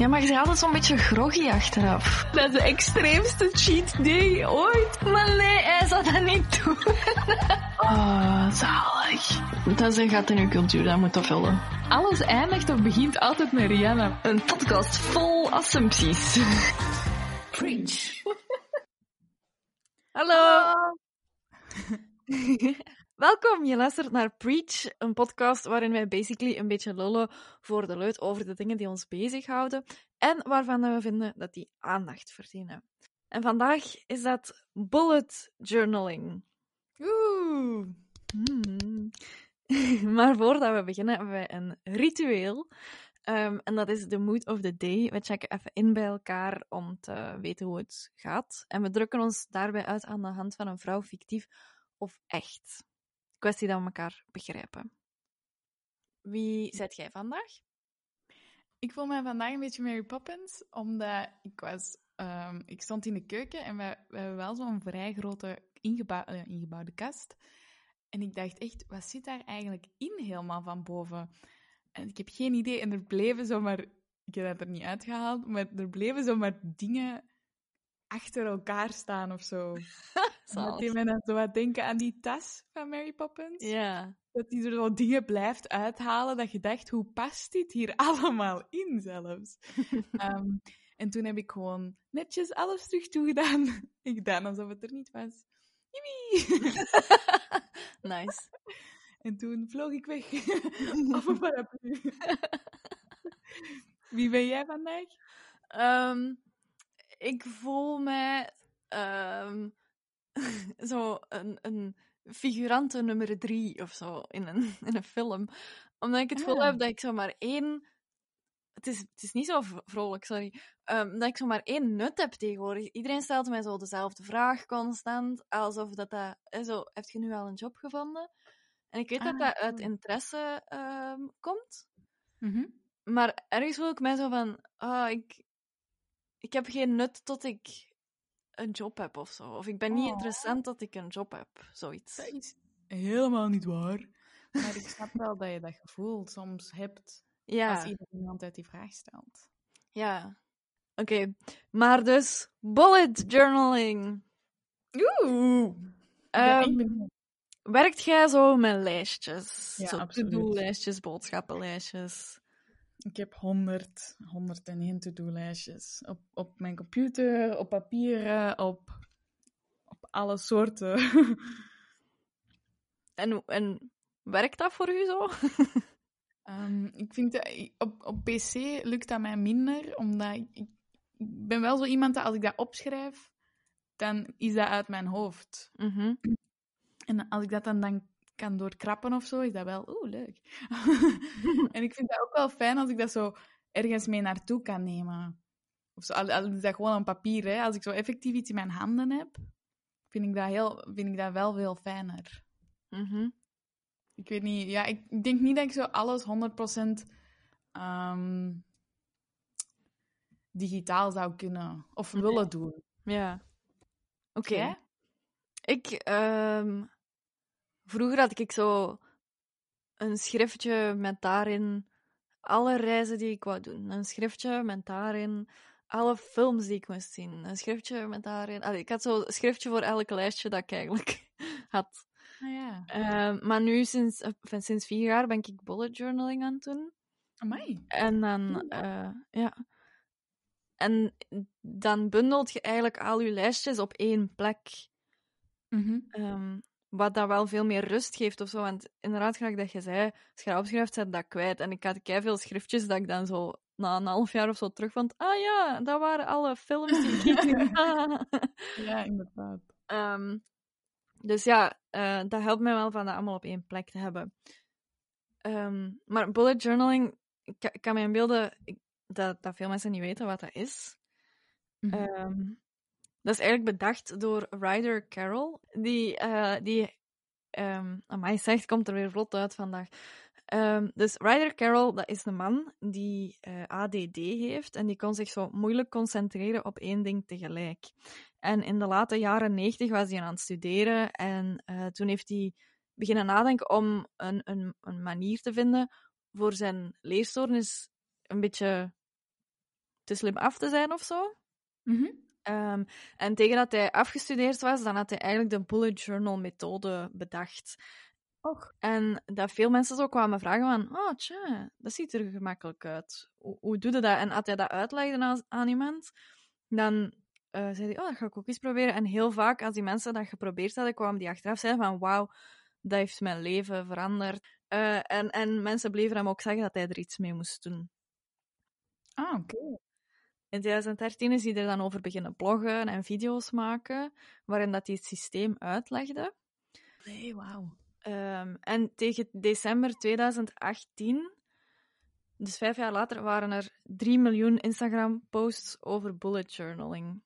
Ja, maar je bent altijd zo'n beetje groggy achteraf. Dat is de extreemste cheat day ooit. Maar nee, hij zou dat niet doen. Oh, zalig. Dat is een gat in uw cultuur, dat moet dat vullen. Alles eindigt of begint altijd met Rihanna. Een podcast vol assumpties. Preach. Hallo. Welkom, je luistert naar Preach, een podcast waarin wij basically een beetje lullen voor de luid over de dingen die ons bezighouden en waarvan we vinden dat die aandacht verdienen. En vandaag is dat bullet journaling. Oeh. Hmm. maar voordat we beginnen hebben wij een ritueel. Ehm, en dat is de mood of the day. We checken even in bij elkaar om te weten hoe het gaat. En we drukken ons daarbij uit aan de hand van een vrouw fictief of echt. Kwestie dat we elkaar begrijpen. Wie zet jij vandaag? Ik voel me vandaag een beetje Mary Poppins, omdat ik was... ehm, ik stond in de keuken en we, we hebben wel zo'n vrij grote eh, ingebouwde kast. En ik dacht echt, wat zit daar eigenlijk in helemaal van boven? En ik heb geen idee. En er bleven zomaar... Ik heb dat er niet uitgehaald, maar er bleven zomaar dingen achter elkaar staan of zo. Dat deed mij dan zo wat denken aan die tas van Mary Poppins. Ja. Dat hij er zo dingen blijft uithalen dat je dacht, hoe past dit hier allemaal in zelfs? Ehm, en toen heb ik gewoon netjes alles terug toegedaan. Ik gedaan alsof het er niet was. Nice. En toen vloog ik weg. Op een paraplu. Wie ben jij vandaag? Ehm, ik voel mij ehm, zo een, een figurante nummer drie of zo in een, in een film. Omdat ik het gevoel Ah. heb dat ik zo maar één. Het is, het is niet zo vrolijk, sorry. Ehm, dat ik zo maar één nut heb tegenwoordig. Iedereen stelt mij zo dezelfde vraag constant. Alsof dat dat. Zo, heb je nu al een job gevonden? En ik weet dat Ah, dat uit interesse ehm, komt. Mhm. Maar ergens voel ik mij zo van, ah, ik, ik heb geen nut tot ik een job heb of zo. Of ik ben niet Oh. interessant tot ik een job heb, zoiets. Dat is helemaal niet waar. Maar ik snap wel dat je dat gevoel soms hebt als Ja, iemand uit die vraag stelt. ja. Oké, maar dus, bullet journaling. Oeh! Ehm, ben werkt jij zo met lijstjes? Ja, zo absoluut. to-do-lijstjes, boodschappenlijstjes. Ik heb 100, 101 to-do-lijstjes. Op, op mijn computer, op papieren, op, op alle soorten. En, en werkt dat voor u zo? Ehm, ik vind dat, op, op PC lukt dat mij minder, omdat ik, ik ben wel zo iemand dat als ik dat opschrijf, dan is dat uit mijn hoofd. Mhm. En als ik dat dan, dan kan doorkrappen of zo, is dat wel, oeh, leuk. en ik vind dat ook wel fijn als ik dat zo ergens mee naartoe kan nemen. Of zo, al, al is dat gewoon een papier, hè. Als ik zo effectief iets in mijn handen heb, vind ik dat, heel, vind ik dat wel veel fijner. Mhm. Ik weet niet, ja, ik denk niet dat ik zo alles 100% ehm, digitaal zou kunnen of Nee. willen doen. Ja. Oké. Ik, ehm, vroeger had ik zo een schriftje met daarin alle reizen die ik wou doen. Een schriftje met daarin alle films die ik moest zien. Een schriftje met daarin... Allee, ik had zo een schriftje voor elk lijstje dat ik eigenlijk had. Ah ja. Ehm, maar nu, sinds, eh, enfin, sinds vier jaar, ben ik bullet journaling aan het doen. Amai. En dan, eh, ja. En dan bundelt je eigenlijk al je lijstjes op één plek. Mhm. Ehm, wat dat wel veel meer rust geeft of zo. Want inderdaad, gelijk dat je zei, als je dat opschrijft, zet dat kwijt. En ik had veel schriftjes dat ik dan zo na een half jaar of zo terug vond. Ah ja, dat waren alle films die ik had. Ja, inderdaad. Ehm, dus ja, eh, dat helpt mij wel van dat allemaal op één plek te hebben. Ehm, maar bullet journaling, ik ka- ik kan me inbeelden ik- dat, dat veel mensen niet weten wat dat is. Mhm. Ehm, dat is eigenlijk bedacht door Ryder Carroll. Die, eh die ehm amai, zegt, komt er weer vlot uit vandaag. Ehm, dus Ryder Carroll, dat is een man die eh, ADD heeft en die kon zich zo moeilijk concentreren op één ding tegelijk. En in de late jaren negentig was hij aan het studeren en eh, toen heeft hij beginnen nadenken om een, een, een manier te vinden voor zijn leerstoornis een beetje te slim af te zijn of zo. Mhm. Ehm, en tegen dat hij afgestudeerd was, dan had hij eigenlijk de bullet journal methode bedacht. Och. En dat veel mensen zo kwamen vragen van, oh tja, dat ziet er gemakkelijk uit. Hoe, hoe doe je dat? En als hij dat uitlegde aan, aan iemand, dan eh, zei hij, oh, dat ga ik ook eens proberen. En heel vaak, als die mensen dat geprobeerd hadden, kwamen die achteraf zeiden van, wauw, dat heeft mijn leven veranderd. Eh, en, en mensen bleven hem ook zeggen dat hij er iets mee moest doen. Ah, oké. In 2013 is hij er dan over beginnen bloggen en video's maken, waarin dat hij het systeem uitlegde. Nee, wauw. Ehm, en tegen december 2018, dus vijf jaar later, waren er 3 miljoen Instagram-posts over bullet journaling.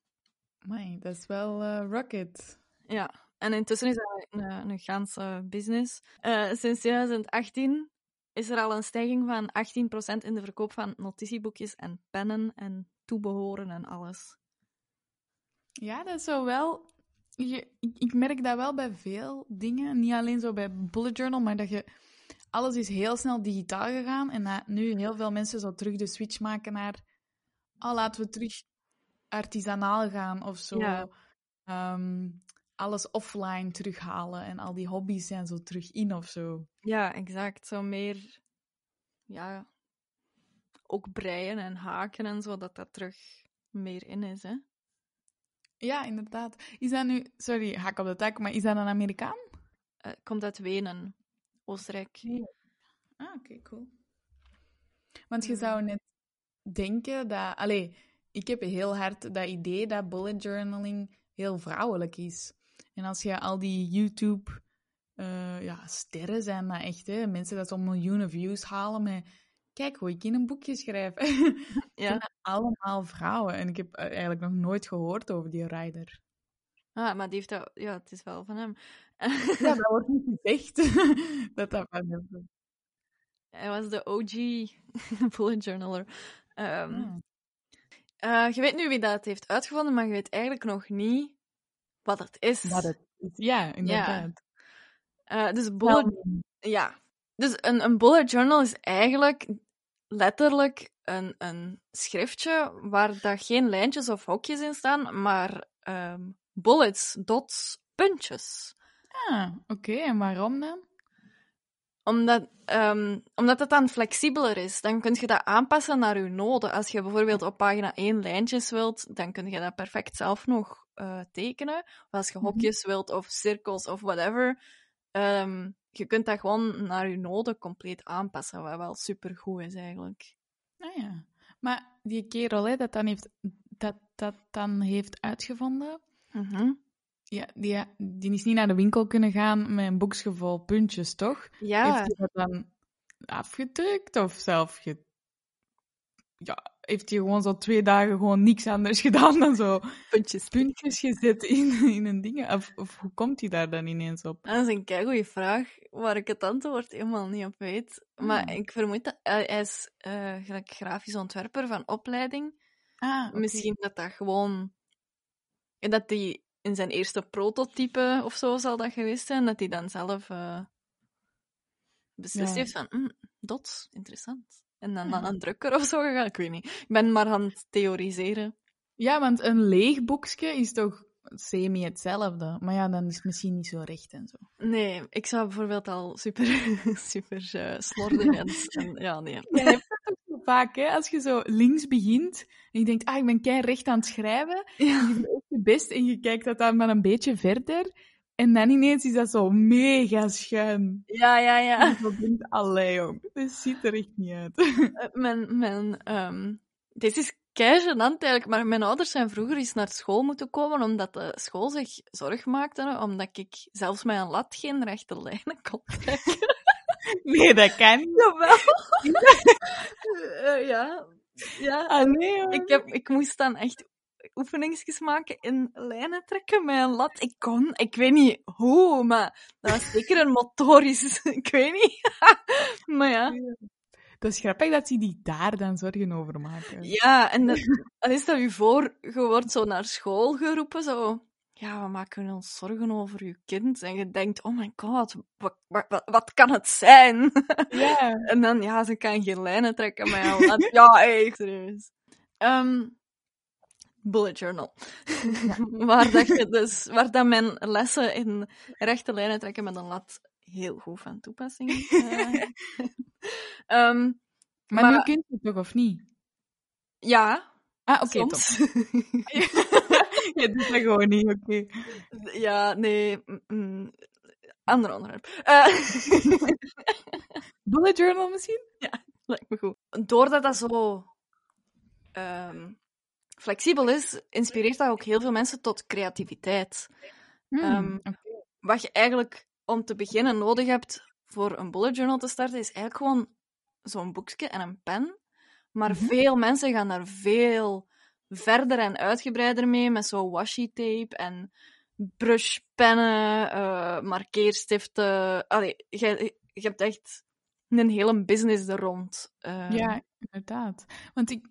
Amai, dat is wel eh, rocket. Ja, en intussen is dat een, een ganse business. Eh, sinds 2018 is er al een stijging van 18% in de verkoop van notitieboekjes en pennen en toebehoren en alles. Ja, dat is zo wel... Je, ik, ik merk dat wel bij veel dingen. Niet alleen zo bij bullet journal, maar dat je... Alles is heel snel digitaal gegaan. En dat nu heel veel mensen zo terug de switch maken naar... Oh, laten we terug artisanaal gaan of zo. Ja. Ehm, alles offline terughalen. En al die hobby's zijn zo terug in of zo. Ja, exact. Zo meer... Ja... Ook breien en haken en zo, dat dat terug meer in is, hè. Ja, inderdaad. Is dat nu... Sorry, haak op de tak, maar is dat een Amerikaan? Eh, komt uit Wenen, Oostenrijk. Ah, oké, cool. Want je Ja. zou net denken dat... Allee, ik heb heel hard dat idee dat bullet journaling heel vrouwelijk is. En als je al die YouTube... eh, ja, sterren zijn dat echt, hè. Mensen dat zo'n miljoenen views halen met... Kijk hoe ik in een boekje schrijf. Ja. allemaal vrouwen. En ik heb eh, eigenlijk nog nooit gehoord over die rider. Ah, maar die heeft dat... Ja, het is wel van hem. Ja, dat wordt niet gezegd. dat dat van hem is. Hij was de OG bullet journaler. Ehm, Ah. eh, je weet nu wie dat heeft uitgevonden, maar je weet eigenlijk nog niet wat het is. Wat het is. Ja, inderdaad. Eh, dus bullet... Ja. Dus een, een bullet journal is eigenlijk letterlijk een, een schriftje waar dat geen lijntjes of hokjes in staan, maar ehm, bullets, dots, puntjes. Ah, oké. En waarom dan? Omdat, ehm, omdat het dan flexibeler is. Dan kun je dat aanpassen naar je noden. Als je bijvoorbeeld op pagina 1 lijntjes wilt, dan kun je dat perfect zelf nog eh, tekenen. Of als je Mhm. hokjes wilt, of cirkels, of whatever. Ehm, je kunt dat gewoon naar je noden compleet aanpassen, wat wel supergoed is eigenlijk. Ah ja. Maar die kerel hè, dat, dan heeft, dat, dat dan heeft uitgevonden, Mhm. ja, die, die is niet naar de winkel kunnen gaan met een boekje vol puntjes, toch? Ja, Heeft hij dat dan afgedrukt of zelf ge... Ja, heeft hij gewoon zo twee dagen gewoon niks anders gedaan dan zo puntjes. puntjes gezet in, in een ding? Of, of hoe komt hij daar dan ineens op? Dat is een keigoeie vraag, waar ik het antwoord helemaal niet op weet. Maar Ah. ik vermoed dat hij hij is eh, gelijk grafisch ontwerper van opleiding. Ah. Misschien dat dat gewoon... Dat hij in zijn eerste prototype of zo zal dat geweest zijn, dat hij dan zelf eh, beslist Ja. heeft van, "Hm, dots, interessant. En dan aan een drukker of zo gegaan, ik weet niet. Ik ben maar aan het theoriseren. Ja, want een leeg boekje is toch semi hetzelfde. Maar ja, dan is het misschien niet zo recht en zo. Nee, ik zou bijvoorbeeld al super, super eh, slordig en, en... Ja, nee. Je hebt dat ook zo vaak, hè? Als je zo links begint en je denkt, ah, ik ben kei recht aan het schrijven. Ja. Je doet je best en je kijkt dat dan maar een beetje verder. En dan ineens is dat zo mega schuin. Ja, ja, ja. En je denkt, allee, jong, dit ziet er echt niet uit. Eh, mijn, mijn, ehm, dit is kei eigenlijk, maar mijn ouders zijn vroeger eens naar school moeten komen omdat de school zich zorg maakte, omdat ik zelfs met een lat geen rechte lijnen kon trekken. Nee, dat kan niet. Jawel. Eh, ja. Ja. Ah, nee, hoor. Ik, heb, ik moest dan echt oefeningsjes maken in lijnen trekken met een lat. Ik kon, ik weet niet hoe, maar dat was zeker een motorisch, ik weet niet. maar ja. Dat is grappig dat ze die daar dan zorgen over maken. Ja, en dan is dat u voor, je wordt zo naar school geroepen, zo. Ja, we maken ons zorgen over uw kind. En je denkt, oh my god, wat, wat, wat- kan het zijn? Ja. en dan, ja, ze kan geen lijnen trekken, maar ja, ja, echt serieus. Ehm, bullet journal. waar, dat je dus, waar dat mijn lessen in rechte lijnen trekken met een lat heel goed van toepassing. eh. Ehm, Maar, Maar- nu kun je het toch, of niet? ja, Ah, oké, top. soms. Je doet dat gewoon niet, oké. ja, nee. mm, mm, ander onderwerp. Eh, Bullet journal misschien? lijkt me goed. Doordat dat zo ehm, flexibel is, inspireert dat ook heel veel mensen tot creativiteit. Hmm, Ehm, wat je eigenlijk om te beginnen nodig hebt voor een bullet journal te starten, is eigenlijk gewoon zo'n boekje en een pen. Maar Mhm. veel mensen gaan daar veel verder en uitgebreider mee, met zo washi tape en brushpennen, eh, markeerstiften. Allee, je, je hebt echt een hele business er rond. Eh, Ja, inderdaad. Want ik,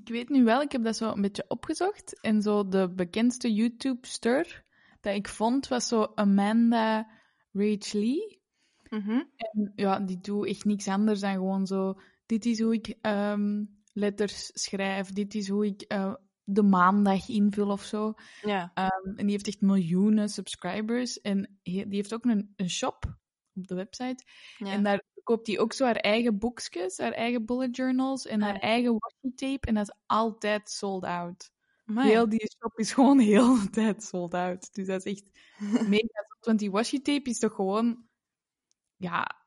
ik weet nu wel, ik heb dat zo een beetje opgezocht. En zo de bekendste YouTube-ster dat ik vond, was zo Amanda Lee. mhm. En ja, die doet echt niks anders dan gewoon zo... Dit is hoe ik ehm, letters schrijf. Dit is hoe ik eh, de maandag invul of zo. ja. Ehm, en die heeft echt miljoenen subscribers. En die heeft ook een, een shop op de website. ja. En daar koopt hij ook zo haar eigen boekjes, haar eigen bullet journals en haar eigen washi tape. En dat is altijd sold out. Amai. Heel die shop is gewoon heel de tijd sold out. Dus dat is echt mega zot. Want die washi tape is toch gewoon... Ja,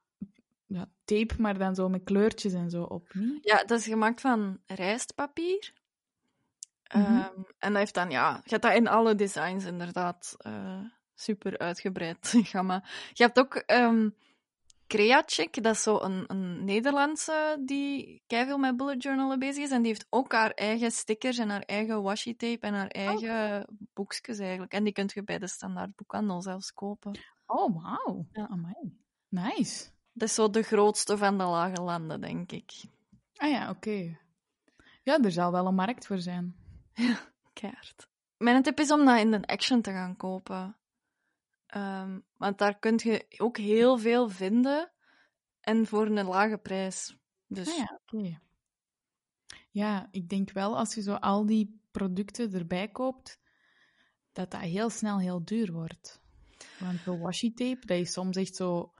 ja, tape, maar dan zo met kleurtjes en zo op, niet? Ja, dat is gemaakt van rijstpapier. Mhm. Ehm, en dat heeft dan, ja, je hebt dat in alle designs inderdaad eh, super uitgebreid gamma. Je hebt ook ehm Creacheck, dat is zo een, een Nederlandse die veel met bullet journalen bezig is. En die heeft ook haar eigen stickers en haar eigen washi tape en haar eigen boekjes eigenlijk. En die kunt je bij de standaard boekhandel zelfs kopen. Oh, wauw. Ja. Amai. Nice. Dat is zo de grootste van de lage landen, denk ik. Ah ja, oké. Ja, er zal wel een markt voor zijn. Keihard. Mijn tip is om dat in de Action te gaan kopen. Ehm, want daar kun je ook heel veel vinden en voor een lage prijs. Dus Ah ja, oké. Ja, ik denk wel als je zo al die producten erbij koopt, dat dat heel snel heel duur wordt. Want de washi tape, dat is soms echt zo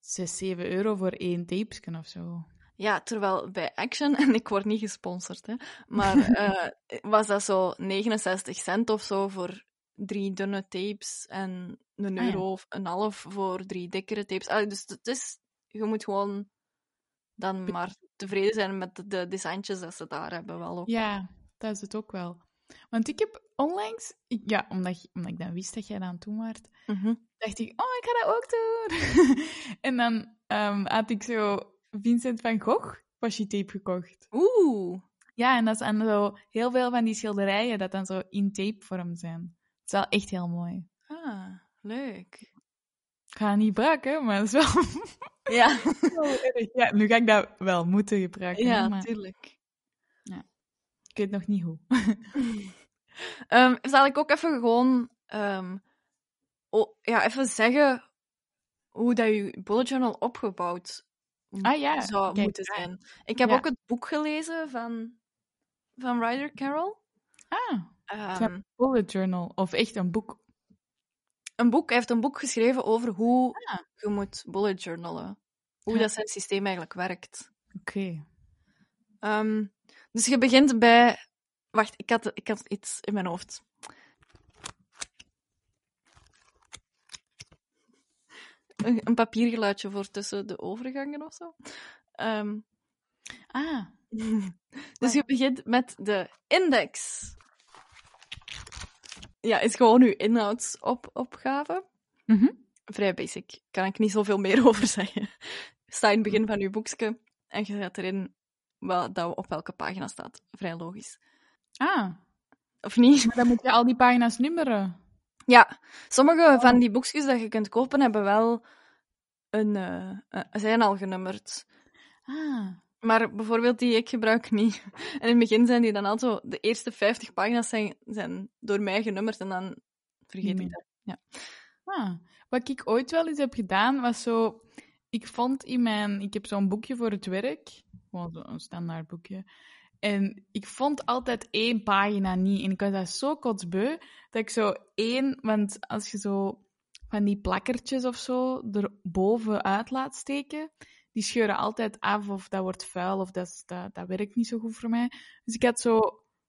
6, 7 euro voor één tapesken of zo. Ja, terwijl bij Action, en ik word niet gesponsord, hè, maar eh, was dat zo 69 cent of zo voor drie dunne tapes en een Ah ja. euro of een half voor drie dikkere tapes. Dus het is, je moet gewoon dan maar tevreden zijn met de, de designtjes dat ze daar hebben wel ook. Ja, dat is het ook wel. Want ik heb onlangs, ja, omdat, omdat ik dan wist dat jij dat aan het doen waart, Mhm. dacht ik, oh, ik ga dat ook doen. en dan ehm, had ik zo Vincent van Gogh washi tape gekocht. Oeh, Ja, en dat is aan zo heel veel van die schilderijen dat dan zo in tapevorm zijn. Het is wel echt heel mooi. ah, leuk. Ik ga het niet gebruiken, maar het is wel, Ja. Ja, nu ga ik dat wel moeten gebruiken, ja, maar tuurlijk. ik weet nog niet hoe. Ehm, zal ik ook even gewoon oh, ja, even zeggen hoe dat je bullet journal opgebouwd Ah ja, zou kijk, moeten ja. zijn. Ik heb Ja. ook het boek gelezen van, van Ryder Carroll. Ah, Ja. bullet journal. Of echt een boek. Een boek, hij heeft een boek geschreven over hoe Ah. je moet bullet journalen. Hoe Ja. dat zijn systeem eigenlijk werkt. Oké. Ehm, dus je begint bij... Wacht, ik had, ik had iets in mijn hoofd. Een, een papiergeluidje voor tussen de overgangen of zo. Ehm, Ah, dus je begint met de index. Ja, is gewoon uw inhoudsopgave. Mhm. Vrij basic. Kan ik niet zoveel meer over zeggen. Sta in het begin van uw boekje en je zet erin wat dat op welke pagina staat. Vrij logisch. ah. Of niet? Maar dan moet je al die pagina's nummeren. Ja, sommige van die boekjes dat je kunt kopen hebben wel een, eh, eh, zijn al genummerd. Ah. Maar bijvoorbeeld die ik gebruik niet. En in het begin zijn die dan al zo, de eerste 50 pagina's zijn, zijn door mij genummerd en dan vergeet ik dat. Ja. Ah, wat ik ooit wel eens heb gedaan, was zo... Ik vond in mijn... Ik heb zo'n boekje voor het werk. Gewoon zo'n standaard boekje. En ik vond altijd één pagina niet. En ik was dat zo kotsbeu, dat ik zo één... Want als je zo van die plakkertjes of zo er bovenuit laat steken, die scheuren altijd af of dat wordt vuil of dat, is- dat, dat werkt niet zo goed voor mij. Dus ik had zo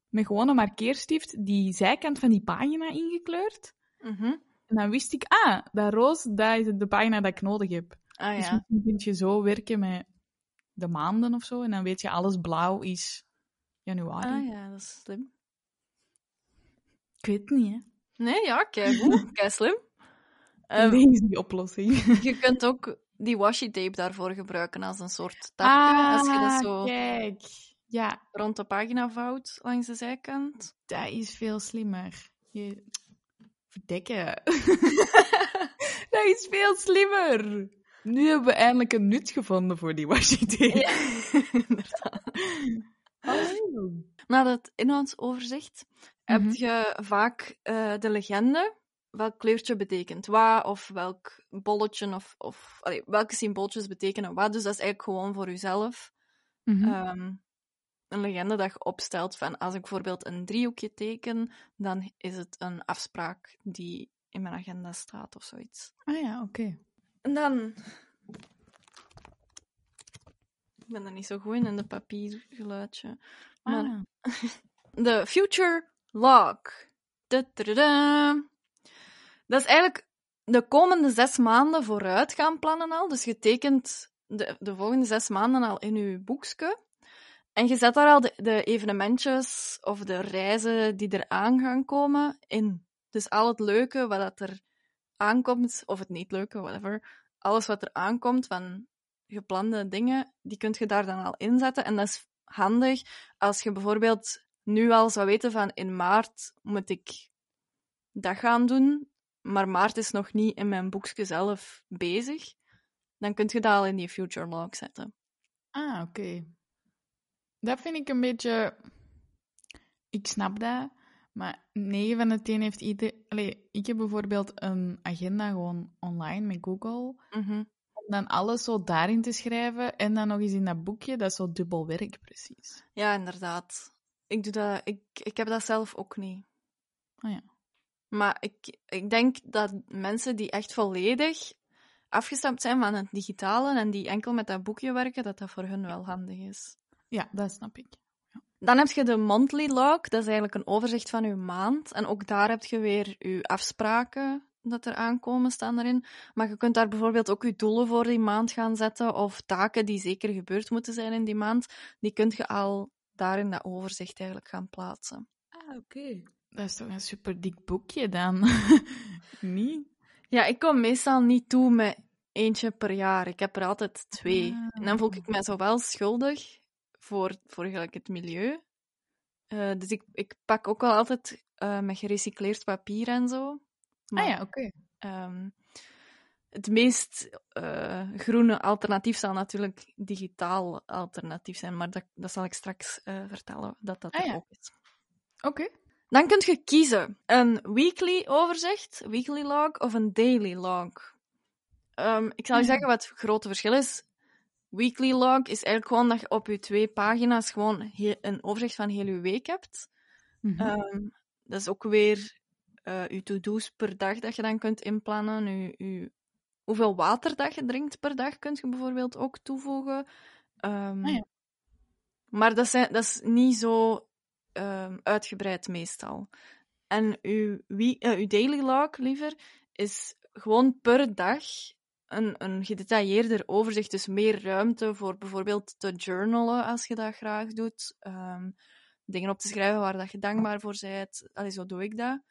met gewoon een markeerstift die zijkant van die pagina ingekleurd. Mhm. En dan wist ik, ah, dat roos, dat is de pagina dat ik nodig heb. Ah Dus ja. misschien kun je zo werken met de maanden of zo. En dan weet je, alles blauw is januari. Ah ja, dat is slim. Ik weet het niet, hè. Nee, ja, kijk. Kijk slim. Ehm, Deze is die oplossing. je kunt ook die washi tape daarvoor gebruiken als een soort tapje. als je dat zo Ah, kijk. Ja, rond de pagina vouwt langs de zijkant. dat is veel slimmer. Je... Verdekken. dat is veel slimmer. Nu hebben we eindelijk een nut gevonden voor die washi tape. Ja, inderdaad. Oh. Na het inhoudsoverzicht heb Mhm. je vaak eh, de legende, welk kleurtje betekent wat, of welk bolletje, of, of allee, welke symbooltjes betekenen wat. Dus dat is eigenlijk gewoon voor jezelf Mhm. ehm, een legende dat je opstelt van als ik bijvoorbeeld een driehoekje teken, dan is het een afspraak die in mijn agenda staat of zoiets. Ah ja, oké. En dan... Ik ben er niet zo goed in, in de papiergeluidje. Maar Ah. de Future Log. Dat is eigenlijk de komende zes maanden vooruit gaan plannen al. Dus je tekent de, de volgende zes maanden al in je boekje. En je zet daar al de, evenementjes of de reizen die eraan gaan komen in. Dus al het leuke wat dat er aankomt, of het niet leuke, whatever. Alles wat er aankomt van geplande dingen, die kun je daar dan al inzetten. En dat is handig als je bijvoorbeeld nu al zou weten van in maart moet ik dat gaan doen, maar maart is nog niet in mijn boekje zelf bezig, dan kun je dat al in die future log zetten. Ah, oké. Dat vind ik een beetje... Ik snap dat, maar 9 van de 10 heeft ieder... Allee, ik heb bijvoorbeeld een agenda gewoon online met Google. Mhm. Om dan alles zo daarin te schrijven en dan nog eens in dat boekje. Dat is zo dubbel werk, precies. Ja, inderdaad. Ik, doe dat, ik, ik heb dat zelf ook niet. Oh ja. Maar ik, ik denk dat mensen die echt volledig afgestapt zijn van het digitale en die enkel met dat boekje werken, dat dat voor hun wel handig is. Ja, dat snap ik. Dan heb je de monthly log, dat is eigenlijk een overzicht van je maand. En ook daar heb je weer je afspraken dat er aankomen, staan erin. Maar je kunt daar bijvoorbeeld ook je doelen voor die maand gaan zetten, of taken die zeker gebeurd moeten zijn in die maand. Die kun je al daar in dat overzicht eigenlijk gaan plaatsen. Ah, oké. Dat is toch een super dik boekje dan? niet? Ja, ik kom meestal niet toe met eentje per jaar. Ik heb er altijd twee. Ah. En dan voel ik me zo wel schuldig voor, voor gelijk het milieu. Eh, dus ik, ik pak ook wel altijd eh, met gerecycleerd papier en zo. Maar, Ah ja, oké. ehm, het meest eh, groene alternatief zal natuurlijk digitaal alternatief zijn, maar dat, dat zal ik straks vertellen dat dat Ah er ja. ook is. Oké. Dan kun je kiezen een weekly overzicht, weekly log, of een daily log. Ehm, ik zal je ja. zeggen wat het grote verschil is. Weekly log is eigenlijk gewoon dat je op je twee pagina's gewoon een overzicht van heel je week hebt. Mhm. Ehm, dat is ook weer eh je to-do's per dag dat je dan kunt inplannen. Je, je, hoeveel water dat je drinkt per dag kun je bijvoorbeeld ook toevoegen. Ehm, Ah ja. Maar dat, zijn, dat is niet zo ehm, uitgebreid meestal. En uw, wie, eh, uw daily log, liever, is gewoon per dag een, een gedetailleerder overzicht. Dus meer ruimte voor bijvoorbeeld te journalen, als je dat graag doet. Ehm, dingen op te schrijven waar dat je dankbaar voor bent. Allee, zo doe ik dat.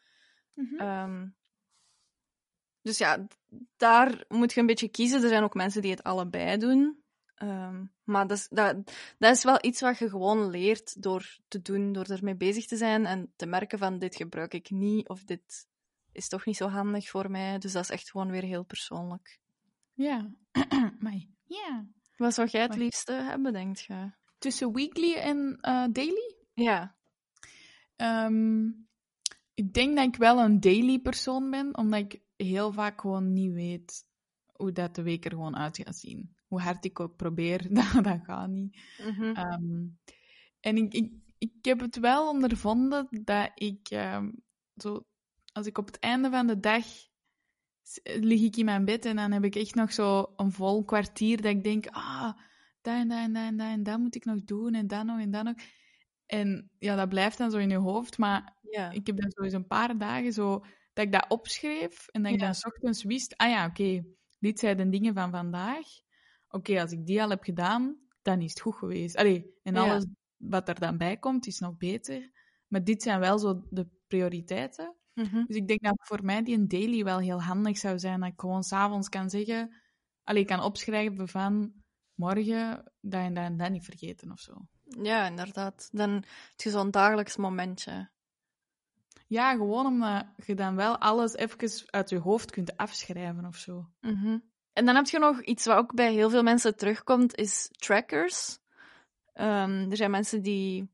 Mhm. Ehm, dus ja, daar moet je een beetje kiezen. Er zijn ook mensen die het allebei doen. Ehm, maar dat is, dat, dat is wel iets wat je gewoon leert door te doen, door ermee bezig te zijn en te merken van dit gebruik ik niet of dit is toch niet zo handig voor mij. Dus dat is echt gewoon weer heel persoonlijk. Ja. Mai. Ja. Wat zou jij het liefste hebben, denkt je? Tussen weekly en eh, daily? Ja. Ehm, ik denk dat ik wel een daily persoon ben, omdat ik heel vaak gewoon niet weet hoe dat de week er gewoon uit gaat zien. Hoe hard ik ook probeer, dat, dat gaat niet. Mhm. Ehm, En ik, ik, ik heb het wel ondervonden dat ik ehm, zo, als ik op het einde van de dag lig ik in mijn bed en dan heb ik echt nog zo een vol kwartier dat ik denk, ah, dat en dat en dat en dat en dat moet ik nog doen en dat nog en dat nog. En ja, dat blijft dan zo in je hoofd, maar Ja. ik heb dan zo eens een paar dagen zo dat ik dat opschreef en dat ik Ja. dan 's ochtends wist, ah ja, oké, dit zijn de dingen van vandaag. Oké, als ik die al heb gedaan, dan is het goed geweest. Allee, en Ja. alles wat er dan bij komt, is nog beter. Maar dit zijn wel zo de prioriteiten. Mhm. Dus ik denk dat voor mij die een daily wel heel handig zou zijn. Dat ik gewoon s'avonds kan zeggen, allee, kan opschrijven van morgen dat en dat en dat niet vergeten of zo. Ja, inderdaad. Dan heb je zo'n dagelijks momentje. Ja, gewoon omdat je dan wel alles even uit je hoofd kunt afschrijven of zo. Mhm. En dan heb je nog iets wat ook bij heel veel mensen terugkomt, is trackers. Ehm, er zijn mensen die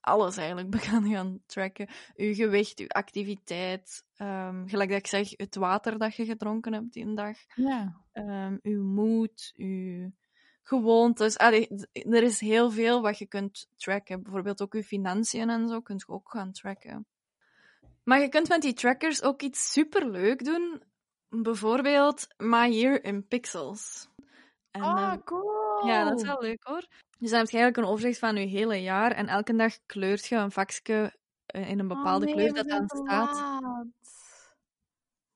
alles eigenlijk gaan gaan tracken. Uw gewicht, uw activiteit, ehm, gelijk dat ik zeg, het water dat je gedronken hebt die een dag, Ja. ehm, uw moed, uw gewoontes. Allee, er is heel veel wat je kunt tracken. Bijvoorbeeld ook uw financiën en zo kunt je ook gaan tracken. Maar je kunt met die trackers ook iets superleuk doen. Bijvoorbeeld My Year in Pixels. En Ah, dan- cool! ja, dat is wel leuk hoor. Dus dan heb je eigenlijk een overzicht van je hele jaar en elke dag kleurt je een vakje eh, in een bepaalde Oh, nee, kleur dat dan staat. laat.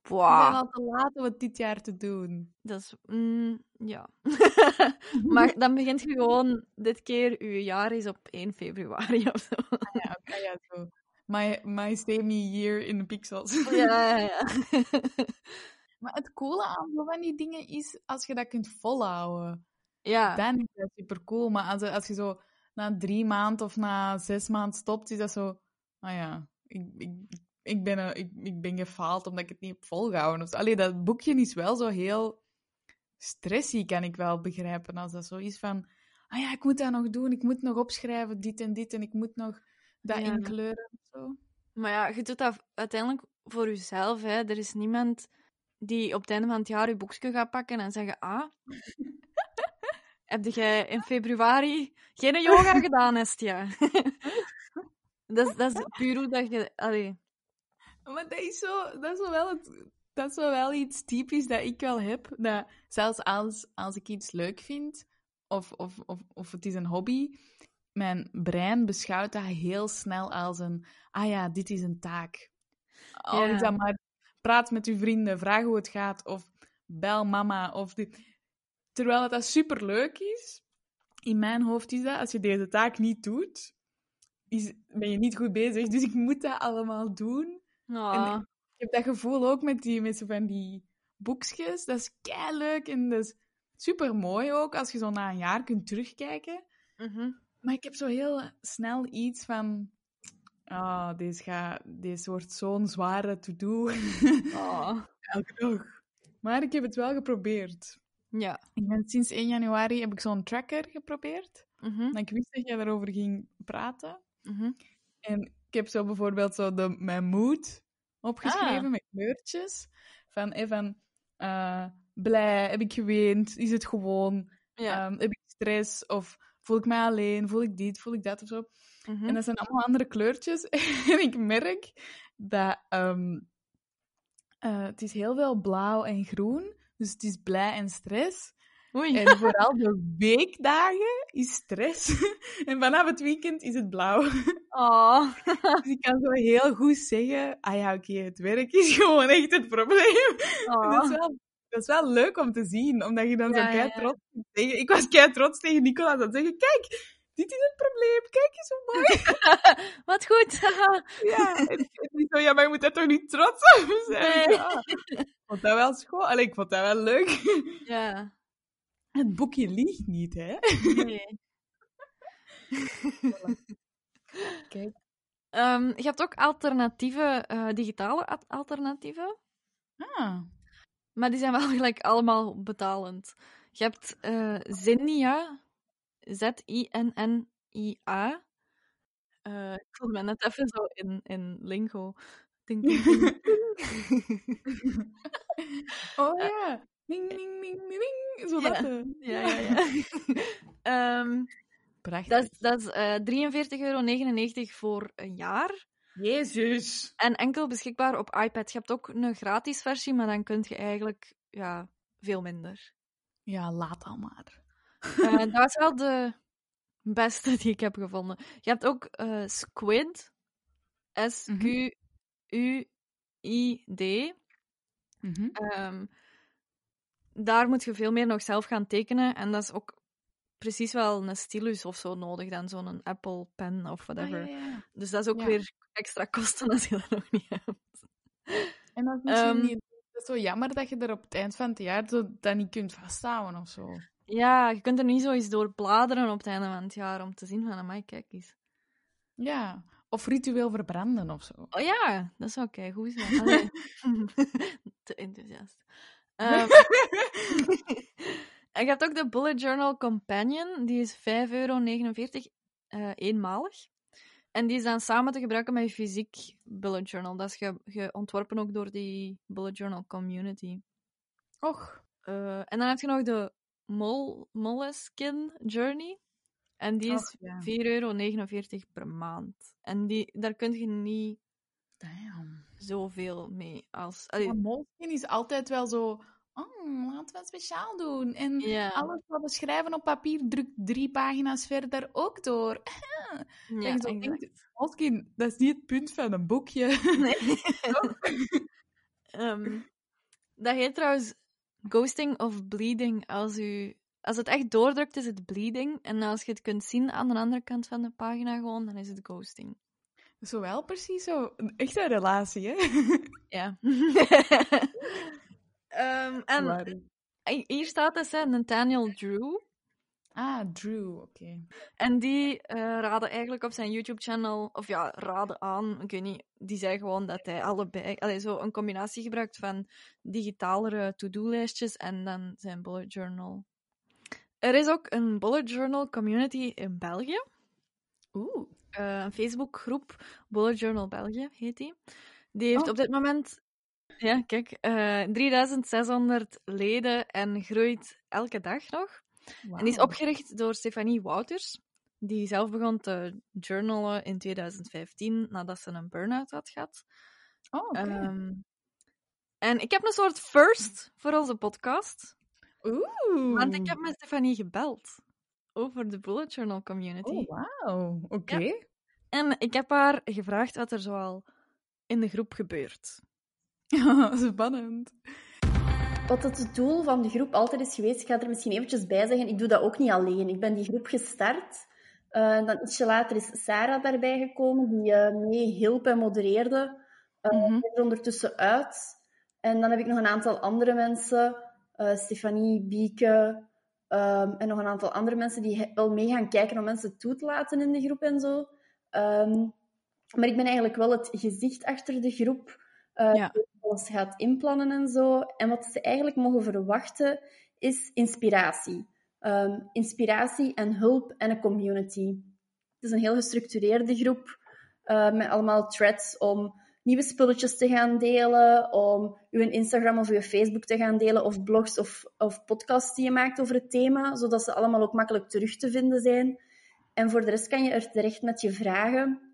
We zijn Wow, al te laat om het dit jaar te doen. dat is... mm, ja. maar dan begint je gewoon, dit keer, je jaar is op 1 februari of zo. Ja, oké, ja, zo. My, my semi-year in de pixels. ja, ja, ja. Maar het coole aan zo van die dingen is als je dat kunt volhouden. ja. Dan is dat super cool. Maar als, als je zo na drie maanden of na zes maanden stopt, is dat zo. Ah ja, ik, ik, ik, ben, een- ik, ik ben gefaald omdat ik het niet heb volgehouden. Allee, dat boekje is wel zo heel stressy, kan ik wel begrijpen. Als dat zo is van. Ah ja, ik moet dat nog doen. Ik moet nog opschrijven, dit en dit. En ik moet nog dat Ja. inkleuren. Of zo. Maar ja, je doet dat uiteindelijk voor jezelf. Hè. Er is niemand die op het einde van het jaar je boekje gaat pakken en zeggen: Ah, heb jij in februari geen yoga gedaan, Estia? dat, is, dat is puur hoe dat je. Allee. Maar dat is, zo, dat, is zo wel het, dat is zo wel iets typisch dat ik wel heb. Dat zelfs als, als ik iets leuk vind, of, of, of, of het is een hobby, mijn brein beschouwt dat heel snel als een... Ah ja, dit is een taak. Al Ja. is dat maar praat met uw vrienden, vraag hoe het gaat, of bel mama. Of dit. Terwijl het dat superleuk is, in mijn hoofd is dat, als je deze taak niet doet, is, ben je niet goed bezig. Dus ik moet dat allemaal doen. Ah. En ik heb dat gevoel ook met, die, met zo van die boekjes. Dat is kei leuk en dat is super mooi ook als je zo na een jaar kunt terugkijken. Mhm. Maar ik heb zo heel snel iets van. Ah, deze, gaat, deze wordt zo'n zware to-do. Ah. Elke dag. Maar ik heb het wel geprobeerd. Ja. Ik ben, sinds 1 januari heb ik zo'n tracker geprobeerd. Mhm. En ik wist dat jij daarover ging praten. Mhm. En ik heb zo bijvoorbeeld zo de, mijn mood opgeschreven Ah. met kleurtjes. Van, eh, van eh, blij, heb ik geweend, is het gewoon, Ja. Ehm, heb ik stress of voel ik mij alleen, voel ik dit, voel ik dat of zo. Mhm. En dat zijn allemaal andere kleurtjes. en ik merk dat ehm, eh, het is heel veel blauw en groen. Dus het is blij en stress. Oei. En vooral de weekdagen is stress. en vanaf het weekend is het blauw. Oh. Dus ik kan zo heel goed zeggen, ah ja, oké, het werk is gewoon echt het probleem. Dat, is wel, dat is wel leuk om te zien, omdat je dan. Ja, zo kei trots kunt zeggen. Ik was kei trots tegen Nicola aan het zeggen, kijk, dit is het probleem, kijk eens hoe mooi. Wat goed. Ja, en en die zo, ja, maar je moet daar toch niet trots op zijn? Nee. Ja. Ik vond dat wel schoon. Allee, ik vond dat wel leuk. ja. Het boekje liegt niet, hè? Nee. Kijk. Ehm, je hebt ook alternatieve, eh, digitale alternatieven. Ah. Maar die zijn wel gelijk allemaal betalend. Je hebt eh Zinnia. Z-I-N-N-I-A. Eh, ik voelde me net even zo in, in lingo. Ding, ding, ding. Oh ja. Ding, ding, ding, ding, ding. Zo dat. eh. ja, ja, ja. Ehm, Prachtig. Dat is, dat is eh 43,99 euro voor een jaar. Jezus. En enkel beschikbaar op iPad. Je hebt ook een gratis versie, maar dan kun je eigenlijk ja, veel minder. Ja, laat al maar. Eh, dat was wel de beste die ik heb gevonden. Je hebt ook eh, Squid. S-Q-U-I-D. Mhm. Ehm, daar moet je veel meer nog zelf gaan tekenen. En dat is ook precies wel een stylus of zo nodig dan zo'n Apple Pen of whatever. Ah, ja, ja. Dus dat is ook Ja. weer extra kosten als je dat nog niet hebt. En dat is misschien Ehm, niet... Dat is zo jammer dat je er op het eind van het jaar zo, dat niet kunt vasthouden of zo. Ja, je kunt er niet zo eens door bladeren op het einde van het jaar om te zien van, amai, kijk eens. Ja. Of ritueel verbranden of zo. Oh ja, dat zou kei goed zijn. Allee. Te enthousiast. Ehm, en je hebt ook de Bullet Journal Companion. Die is 5,49 euro eh, eenmalig. En die is dan samen te gebruiken met je fysiek bullet journal. Dat is ge, ge- ontworpen ook door die bullet journal community. Och. Eh, en dan heb je nog de Mol Moleskine Journey. En die is ja. 4,49 euro per maand. En die, daar kun je niet Damn. zoveel mee als... allee, Moleskine is altijd wel zo... Oh, laten we het speciaal doen. En ja, alles wat we schrijven op papier drukt drie pagina's verder ook door. ja, je zo Moleskine, dat is niet het punt van een boekje. Ehm, dat heet trouwens ghosting of bleeding. Als, u, als het echt doordrukt, is het bleeding. En als je het kunt zien aan de andere kant van de pagina gewoon, dan is het ghosting. Zowel precies zo. Een echte relatie, hè? Ja. Ehm, en hier staat dus hè, Nathaniel Drew. Ah, Drew, oké. En die eh raadde eigenlijk op zijn YouTube-channel, of ja, raadde aan, ik weet niet, die zei gewoon dat hij allebei, allee, zo een combinatie gebruikt van digitalere to-do-lijstjes en dan zijn bullet journal. Er is ook een bullet journal community in België, Oeh. eh, een Facebookgroep, Bullet Journal België heet die. Die heeft Oh. op dit moment, ja, kijk, eh 3600 leden en groeit elke dag nog. En die is opgericht door Stefanie Wouters, die zelf begon te journalen in 2015 nadat ze een burn-out had gehad. Oh, oké. Ehm, en ik heb een soort first voor onze podcast, Oeh. want ik heb met Stefanie gebeld over de Bullet Journal community. Oh, wauw. Oké. En ik heb haar gevraagd wat er zoal in de groep gebeurt. Spannend. Wat het doel van de groep altijd is geweest, ik ga er misschien eventjes bij zeggen, ik doe dat ook niet alleen. Ik ben die groep gestart. Eh, dan ietsje later is Sarah daarbij gekomen, die eh, mee hielp en modereerde. Ik ben er ondertussen uit. En dan heb ik nog een aantal andere mensen, eh, Stefanie, Bieke ehm, en nog een aantal andere mensen die wel mee gaan kijken om mensen toe te laten in de groep en zo. Ehm, maar ik ben eigenlijk wel het gezicht achter de groep. Eh, Ja. alles gaat inplannen en zo. En wat ze eigenlijk mogen verwachten is inspiratie. Ehm, inspiratie en hulp en een community. Het is een heel gestructureerde groep eh, met allemaal threads om nieuwe spulletjes te gaan delen, om uw Instagram of uw Facebook te gaan delen, of blogs of, of podcasts die je maakt over het thema, zodat ze allemaal ook makkelijk terug te vinden zijn. En voor de rest kan je er terecht met je vragen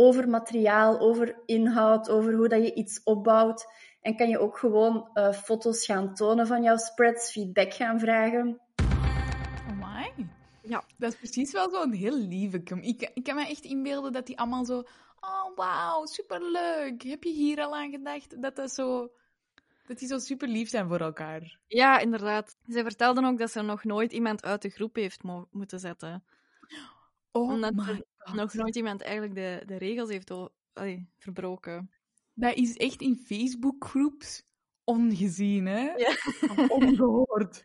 over materiaal, over inhoud, over hoe dat je iets opbouwt. En kan je ook gewoon eh, foto's gaan tonen van jouw spreads, feedback gaan vragen. Amai. Ja. Dat is precies wel zo'n heel lieve ik, ik kan me echt inbeelden dat die allemaal zo... Oh, wauw, superleuk. Heb je hier al aan gedacht? Dat dat zo... Dat die zo super lief zijn voor elkaar. Ja, inderdaad. Zij vertelden ook dat ze nog nooit iemand uit de groep heeft mo- moeten zetten. Oh Omdat my. Nog nooit iemand eigenlijk de, de regels heeft allee, verbroken. Dat is echt in Facebookgroeps ongezien, hè? Ja. Ongehoord.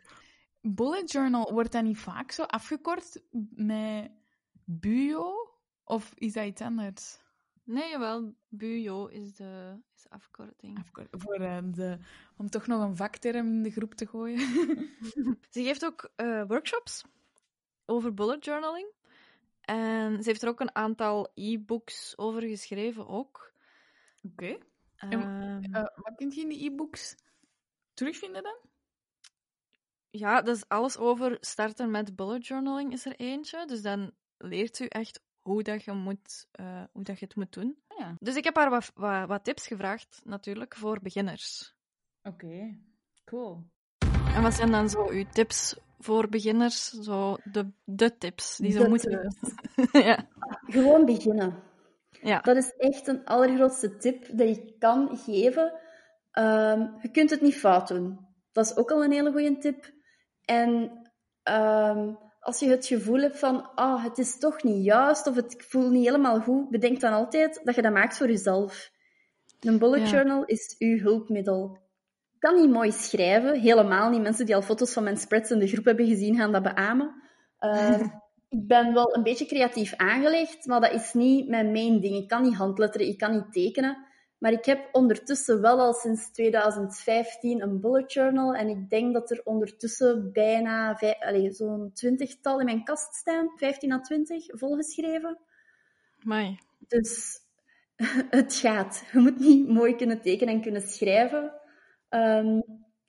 Bullet journal, wordt dat niet vaak zo afgekort met bujo? Of is dat iets anders? Nee, jawel. Bujo is de, is de afkorting. Afkort, voor, eh, de, om toch nog een vakterm in de groep te gooien. Ze geeft ook eh, workshops over bullet journaling. En ze heeft er ook een aantal e-books over geschreven ook. Oké. Ehm, Eh, wat kun je in die e-books terugvinden dan? ja, dus alles over starten met bullet journaling is er eentje. Dus dan leert u echt hoe, dat je, moet, eh, hoe dat je het moet doen. Ja. Dus ik heb haar wat, wat, wat tips gevraagd, natuurlijk, voor beginners. Oké, cool. En wat zijn dan zo uw tips voor beginners? Zo de, de tips die ze De moeten... ja. Gewoon beginnen. ja. Dat is echt een allergrootste tip dat je kan geven. Ehm, je kunt het niet fout doen. Dat is ook al een hele goede tip. En ehm, als je het gevoel hebt van, ah, het is toch niet juist of het voelt niet helemaal goed, bedenk dan altijd dat je dat maakt voor jezelf. Een bullet Ja. journal is uw hulpmiddel. Ik kan niet mooi schrijven, helemaal niet. Mensen die al foto's van mijn spreads in de groep hebben gezien, gaan dat beamen. Ehm, ik ben wel een beetje creatief aangelegd, maar dat is niet mijn main ding. Ik kan niet handletteren, ik kan niet tekenen. Maar ik heb ondertussen wel al sinds 2015 een bullet journal. En ik denk dat er ondertussen bijna zo'n twintigtal in mijn kast staan. 15 à 20, volgeschreven. Dus het gaat. Je moet niet mooi kunnen tekenen en kunnen schrijven. Ehm,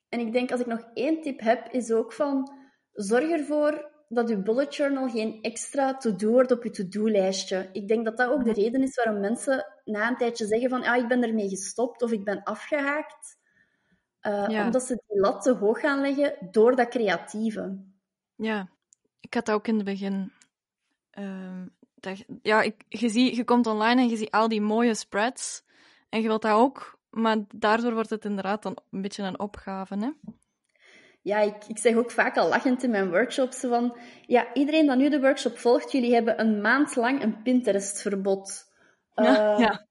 en ik denk, als ik nog één tip heb, is ook van... Zorg ervoor dat je bullet journal geen extra to-do wordt op je to-do-lijstje. Ik denk dat dat ook de reden is waarom mensen na een tijdje zeggen van... Ah, ik ben ermee gestopt of ik ben afgehaakt. Eh, Ja. Omdat ze die lat te hoog gaan leggen door dat creatieve. Ja, ik had dat ook in het begin. Ehm, dat, ja, ik, je, zie, je komt online en je ziet al die mooie spreads. En je wilt dat ook, maar daardoor wordt het inderdaad dan een beetje een opgave. Hè? Ja, ik, ik zeg ook vaak al lachend in mijn workshops van... Ja, iedereen dat nu de workshop volgt, jullie hebben een maand lang een Pinterest-verbod. Ja, Eh, ja.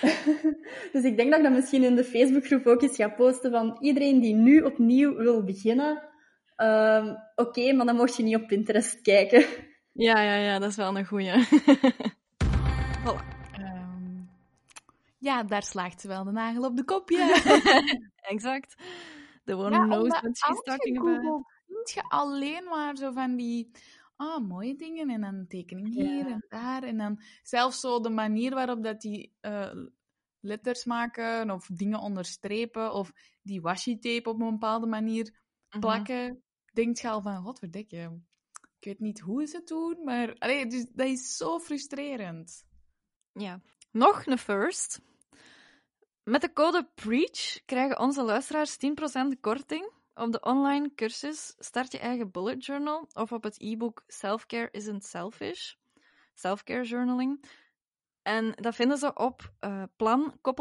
dus ik denk dat ik dat misschien in de Facebookgroep ook eens ga posten van iedereen die nu opnieuw wil beginnen... ehm, Oké, maar dan mocht je niet op Pinterest kijken. Ja, ja, ja, dat is wel een goeie. ja, daar slaagt ze wel de nagel op de kop, ja. exact. The one Ja, knows what she's talking about. vind je alleen maar zo van die ah, mooie dingen en dan tekening hier Ja. en daar. En dan zelfs zo de manier waarop dat die eh, letters maken of dingen onderstrepen of die washi-tape op een bepaalde manier Mhm. plakken. Denkt je al van, godverdikke, ik weet niet hoe ze het doen, maar allee, dus, dat is zo frustrerend. Ja. Nog een first. Met de code PREACH krijgen onze luisteraars 10% korting op de online cursus Start je eigen bullet journal of op het e-book Self-Care Isn't Selfish. Self-Care Journaling. En dat vinden ze op eh plan-s.be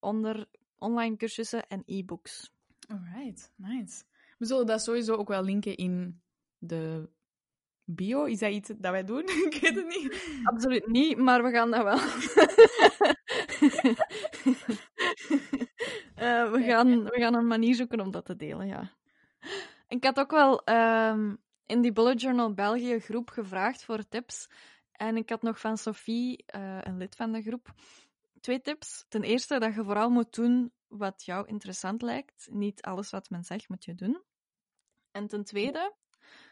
onder online cursussen en e-books. Alright, nice. We zullen dat sowieso ook wel linken in de bio. Is dat iets dat wij doen? ik weet het niet. Absoluut niet, maar we gaan dat wel. Eh, we, gaan, we gaan een manier zoeken om dat te delen, ja. Ik had ook wel ehm, in die Bullet Journal België groep gevraagd voor tips. En ik had nog van Sophie, eh, een lid van de groep, twee tips. Ten eerste dat je vooral moet doen wat jou interessant lijkt. Niet alles wat men zegt moet je doen. En ten tweede,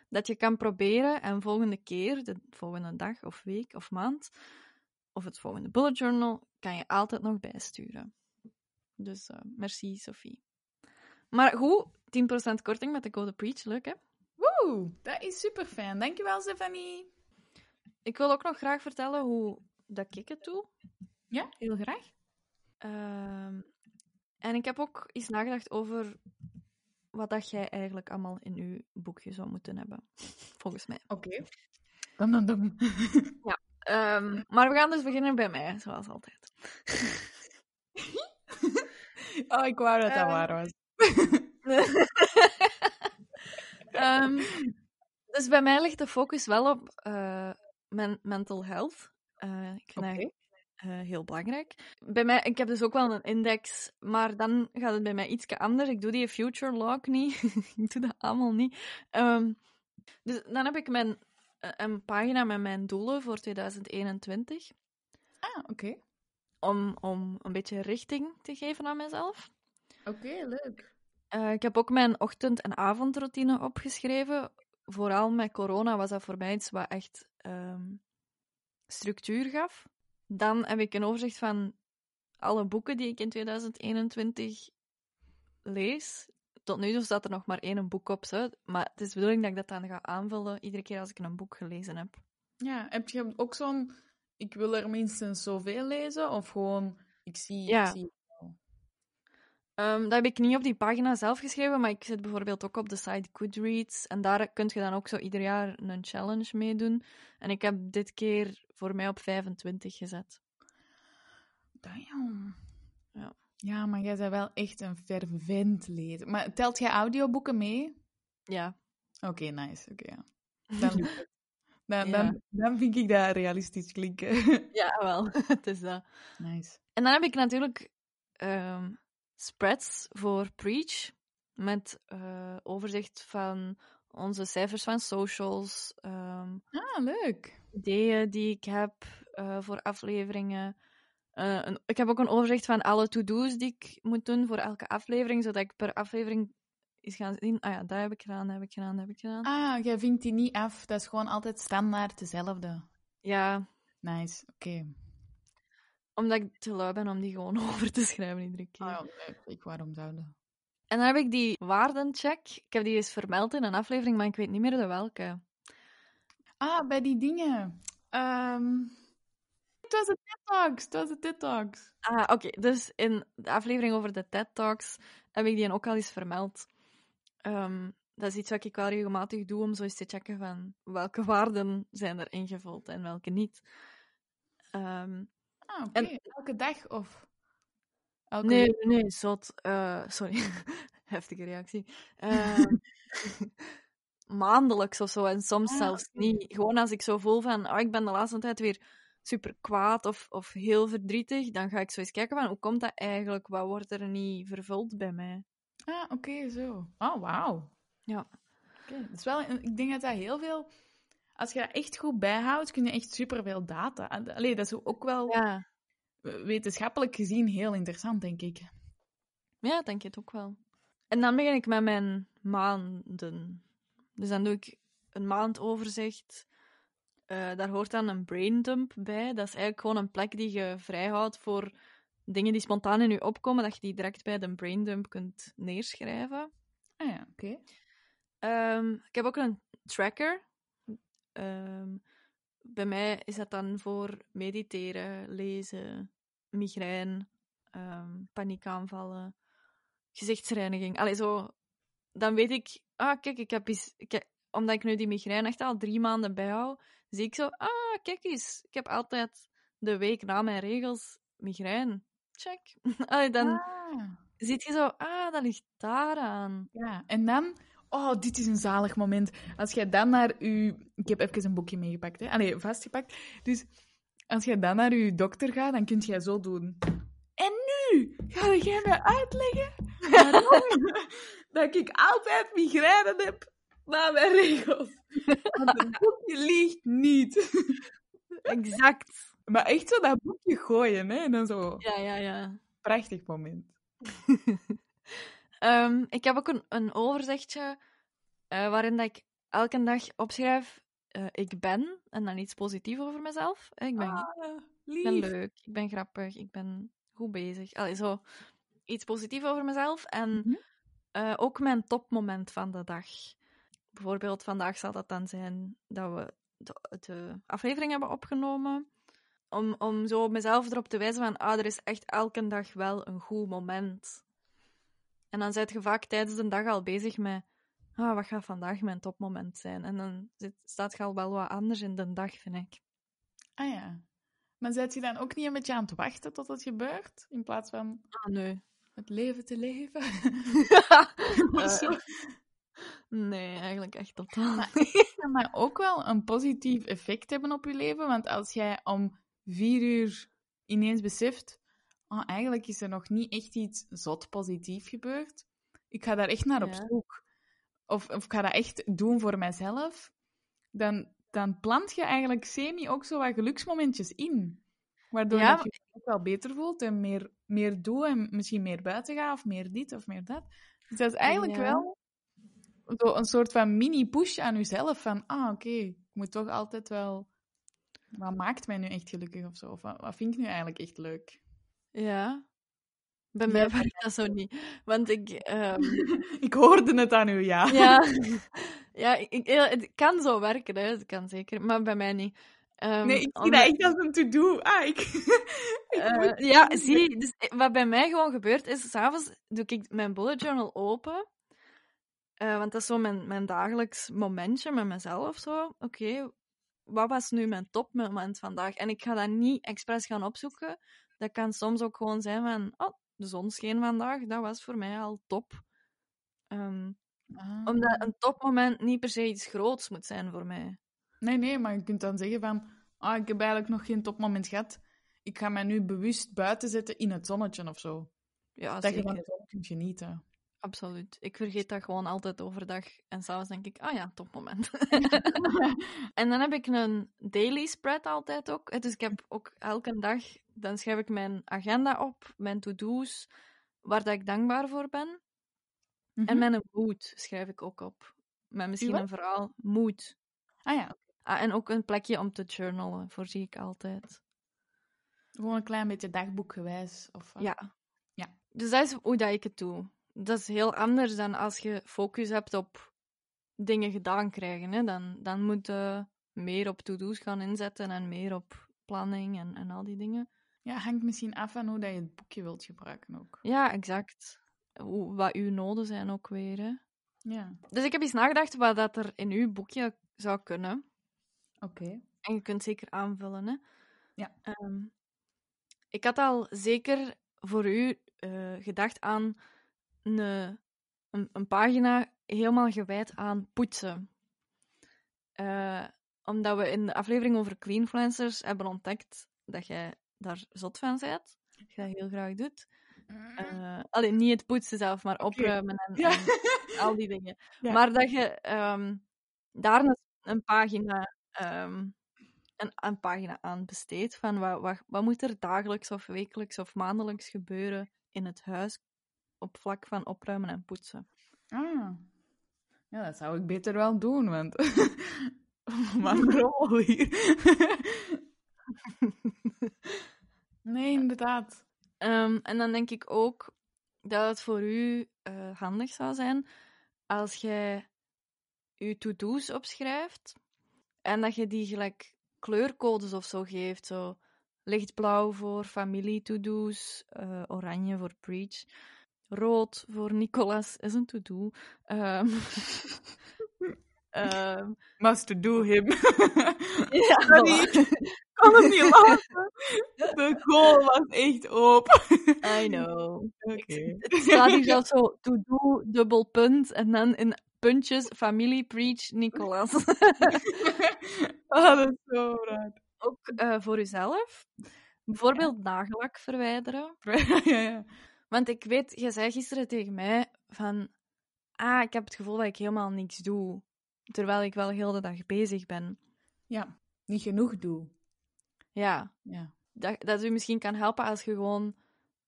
dat je kan proberen en volgende keer, de volgende dag of week of maand, of het volgende bullet journal, kan je altijd nog bijsturen. Dus eh, merci, Sophie. Maar goed, 10% korting met de code PREACH, leuk hè? Woe, dat is super fijn. Dankjewel, Stefanie. Ik wil ook nog graag vertellen hoe dat ik het doe. Ja, heel graag. Ehm, en ik heb ook eens nagedacht over wat dat jij eigenlijk allemaal in je boekje zou moeten hebben. Volgens mij. Oké. Dum, dum, dum. Ehm, maar we gaan dus beginnen bij mij, zoals altijd. oh, ik wou dat dat waar was. Dus bij mij ligt de focus wel op mijn mental health. Eh, ik vind dat eh, heel belangrijk. Bij mij, ik heb dus ook wel een index, maar dan gaat het bij mij iets anders. Ik doe die future log niet. ik doe dat allemaal niet. Ehm, dus dan heb ik mijn, een pagina met mijn doelen voor 2021. Ah, oké. Om, om een beetje richting te geven aan mezelf. Oké, leuk. Eh, ik heb ook mijn ochtend- en avondroutine opgeschreven. Vooral met corona was dat voor mij iets wat echt ehm, structuur gaf. Dan heb ik een overzicht van alle boeken die ik in 2021 lees. tot nu toe staat er nog maar één boek op, zo. maar het is de bedoeling dat ik dat dan ga aanvullen iedere keer als ik een boek gelezen heb. Ja, heb je ook zo'n... Ik wil er minstens zoveel lezen, of gewoon... Ik zie... Ja. Ik zie Ehm, dat heb ik niet op die pagina zelf geschreven, maar ik zit bijvoorbeeld ook op de site Goodreads. En daar kun je dan ook zo ieder jaar een challenge meedoen. En ik heb dit keer voor mij op 25 gezet. Damn. Ja. Ja, maar jij bent wel echt een fervent lezer. Maar telt jij audioboeken mee? Ja. Oké, nice. Oké, ja. Dan. dan, Ja. dan, dan vind ik dat realistisch klinken. Ja, wel. het is dat. nice. En dan heb ik natuurlijk ehm, spreads voor Preach. Met eh, overzicht van onze cijfers van socials. ehm, Ah, leuk. ideeën die ik heb eh, voor afleveringen. Eh, een- ik heb ook een overzicht van alle to-do's die ik moet doen voor elke aflevering, zodat ik per aflevering eens gaan zien. Ah ja, dat heb ik gedaan, dat heb ik gedaan, dat heb ik gedaan. Ah, jij vinkt die niet af. Dat is gewoon altijd standaard dezelfde. Ja, Nice, oké. omdat ik te lui ben om die gewoon over te schrijven iedere keer. Ah, ja, ik waarom zouden? En dan heb ik die waardencheck. Ik heb die eens vermeld in een aflevering, maar ik weet niet meer de welke. Ah, bij die dingen. Ehm, het was de TED Talks. Het was de TED Talks. Ah, oké. Dus in de aflevering over de TED Talks heb ik die ook al eens vermeld. Ehm, dat is iets wat ik wel regelmatig doe om zo eens te checken van welke waarden zijn er ingevuld en welke niet. Ehm, Ah, oké. En- Elke dag of... Elke nee, week? nee, zot. Eh, sorry. Heftige reactie. Ehm, maandelijks of zo en soms Ah, zelfs niet. Gewoon als ik zo voel van, oh, ik ben de laatste tijd weer super kwaad of, of heel verdrietig, dan ga ik zo eens kijken van, hoe komt dat eigenlijk? Wat wordt er niet vervuld bij mij? Ah, oké, zo. Oh, wauw. Ja. Oké, dat is wel... Ik denk dat dat heel veel... Als je dat echt goed bijhoudt, kun je echt superveel data... Allee, dat is ook wel Ja, wetenschappelijk gezien heel interessant, denk ik. ja denk je het ook wel. En dan begin ik met mijn maanden. Dus dan doe ik een maandoverzicht. Eh, daar hoort dan een braindump bij. Dat is eigenlijk gewoon een plek die je vrijhoudt voor dingen die spontaan in je opkomen, dat je die direct bij de braindump kunt neerschrijven. Ah ja, oké. Ehm, ik heb ook een tracker. Ehm, bij mij is dat dan voor mediteren, lezen, migraine, ehm, paniekaanvallen, gezichtsreiniging. Allee, zo... Dan weet ik... Ah, kijk, ik heb. Ik heb- omdat ik nu die migraine echt al drie maanden bijhoud, zie ik zo... Ah, kijk eens. Ik heb altijd de week na mijn regels migraine. Check. Allee, dan Ah, ziet je zo... Ah, dat ligt daaraan. ja, en dan... Oh, dit is een zalig moment. Als jij dan naar je... Ik heb even een boekje meegepakt, hè. Allee, vastgepakt. Dus als jij dan naar je dokter gaat, dan kun jij zo doen. En nu ga jij mij uitleggen waarom dat ik altijd migraine heb na mijn regels. Want het boekje liegt niet. Exact. Maar echt zo dat boekje gooien, hè. En dan zo... Ja, ja, ja. Prachtig moment. Ehm, ik heb ook een, een overzichtje eh, waarin dat ik elke dag opschrijf: eh, ik ben, en dan iets positiefs over mezelf. Eh, Ik ben, Ah, ik ben leuk, ik ben grappig, ik ben goed bezig. Allee, zo iets positiefs over mezelf. En Mhm. ook mijn topmoment van de dag. Bijvoorbeeld, vandaag zal dat dan zijn dat we de, de aflevering hebben opgenomen. Om, om zo mezelf erop te wijzen van, ah, er is echt elke dag wel een goed moment. En dan zit je vaak tijdens de dag al bezig met, ah, wat gaat vandaag mijn topmoment zijn? En dan zit, staat je al wel wat anders in de dag, vind ik. Ah ja. Maar zet je dan ook niet een beetje aan het wachten tot het gebeurt? In plaats van Ah, nee. het leven te leven? Nee, eigenlijk echt totaal Maar- kan dat ook wel een positief effect hebben op je leven. Want als jij om vier uur ineens beseft, oh, eigenlijk is er nog niet echt iets zot positief gebeurd. Ik ga daar echt naar op zoek. Of, of ik ga dat echt doen voor mijzelf. Dan, dan plant je eigenlijk semi ook zo wat geluksmomentjes in. Waardoor Ja, je je ook wel beter voelt en meer, meer doe en misschien meer buiten gaat of meer dit of meer dat. Dus dat is eigenlijk Ja. wel zo een soort van mini-push aan jezelf. Van, ah, oké, ik moet toch altijd wel... Wat maakt mij nu echt gelukkig of zo? Of wat, wat vind ik nu eigenlijk echt leuk? Ja. Bij mij werkt dat zo niet. Want ik... ehm, Ik hoorde het aan u, ja. ja, ja ik, het kan zo werken, hè. Het kan zeker. Maar bij mij niet. Ehm, Nee, ik zie omdat- dat echt als een to-do. Ah, ik... ik Eh, ja, zie, dus eh, wat bij mij gewoon gebeurt is, s'avonds doe ik mijn bullet journal open. Eh, want dat is zo mijn, mijn dagelijks momentje met mezelf. Zo, oké, wat was nu mijn topmoment vandaag? En ik ga dat niet expres gaan opzoeken. Dat kan soms ook gewoon zijn van, oh, de zon scheen vandaag, dat was voor mij al top. Ehm, Ah. omdat een topmoment niet per se iets groots moet zijn voor mij. Nee, nee, maar je kunt dan zeggen van... Ah, ik heb eigenlijk nog geen topmoment gehad. Ik ga mij nu bewust buiten zetten in het zonnetje of zo. Ja, dat je van de zon kunt genieten. Absoluut. Ik vergeet dat gewoon altijd overdag. En s'avonds denk ik, ah ja, topmoment. en dan heb ik een daily spread altijd ook. Eh, Dus ik heb ook elke dag, dan schrijf ik mijn agenda op, mijn to-do's, waar dat ik dankbaar voor ben. En mijn mood schrijf ik ook op. Met misschien een verhaal. Mood. Ah ja, Ah, en ook een plekje om te journalen, voorzie ik altijd. gewoon een klein beetje dagboekgewijs. Of? Ja. Ja. Dus dat is hoe dat ik het doe. Dat is heel anders dan als je focus hebt op dingen gedaan krijgen. Hè. Dan, dan moet je meer op to-do's gaan inzetten en meer op planning en, en al die dingen. Ja, hangt misschien af van hoe dat je het boekje wilt gebruiken ook. Ja, exact. Hoe, wat uw noden zijn ook weer. Hè. Ja, Dus ik heb eens nagedacht wat dat er in uw boekje zou kunnen. oké. En je kunt zeker aanvullen. Hè. Ja. Ehm, ik had al zeker voor u eh, gedacht aan een, een, een pagina helemaal gewijd aan poetsen. Eh, omdat we in de aflevering over cleanfluencers hebben ontdekt dat jij daar zot van bent. Dat je dat heel graag doet. Eh alleen niet het poetsen zelf, maar opruimen en, Ja. en al die dingen. Ja. Maar dat je ehm, daar een, een pagina ehm, een, een pagina aan besteedt van wat, wat, wat moet er dagelijks of wekelijks of maandelijks gebeuren in het huis op vlak van opruimen en poetsen. Ah. Ja, dat zou ik beter wel doen, want... rol hier. nee, inderdaad. Ehm, en dan denk ik ook dat het voor u eh, handig zou zijn als jij je to-do's opschrijft en dat je die gelijk kleurcodes of zo geeft. Zo lichtblauw voor familie to-do's, eh, oranje voor preach, rood voor Nicolas is een to-do. Must to do him. ja, Sorry. voilà. kan het niet laten. De goal was echt open. I know. Oké. Het staat hier zelfs zo to-do, dubbel punt, en dan in puntjes familie, preach, Nicolas. Ah, dat is zo raar. Ook eh, voor uzelf. Bijvoorbeeld nagellak verwijderen. ja, ja. Want ik weet, je zei gisteren tegen mij van... Ah, ik heb het gevoel dat ik helemaal niks doe. Terwijl ik wel heel de dag bezig ben. ja, niet genoeg doe. Ja, Ja. dat, dat u misschien kan helpen als je gewoon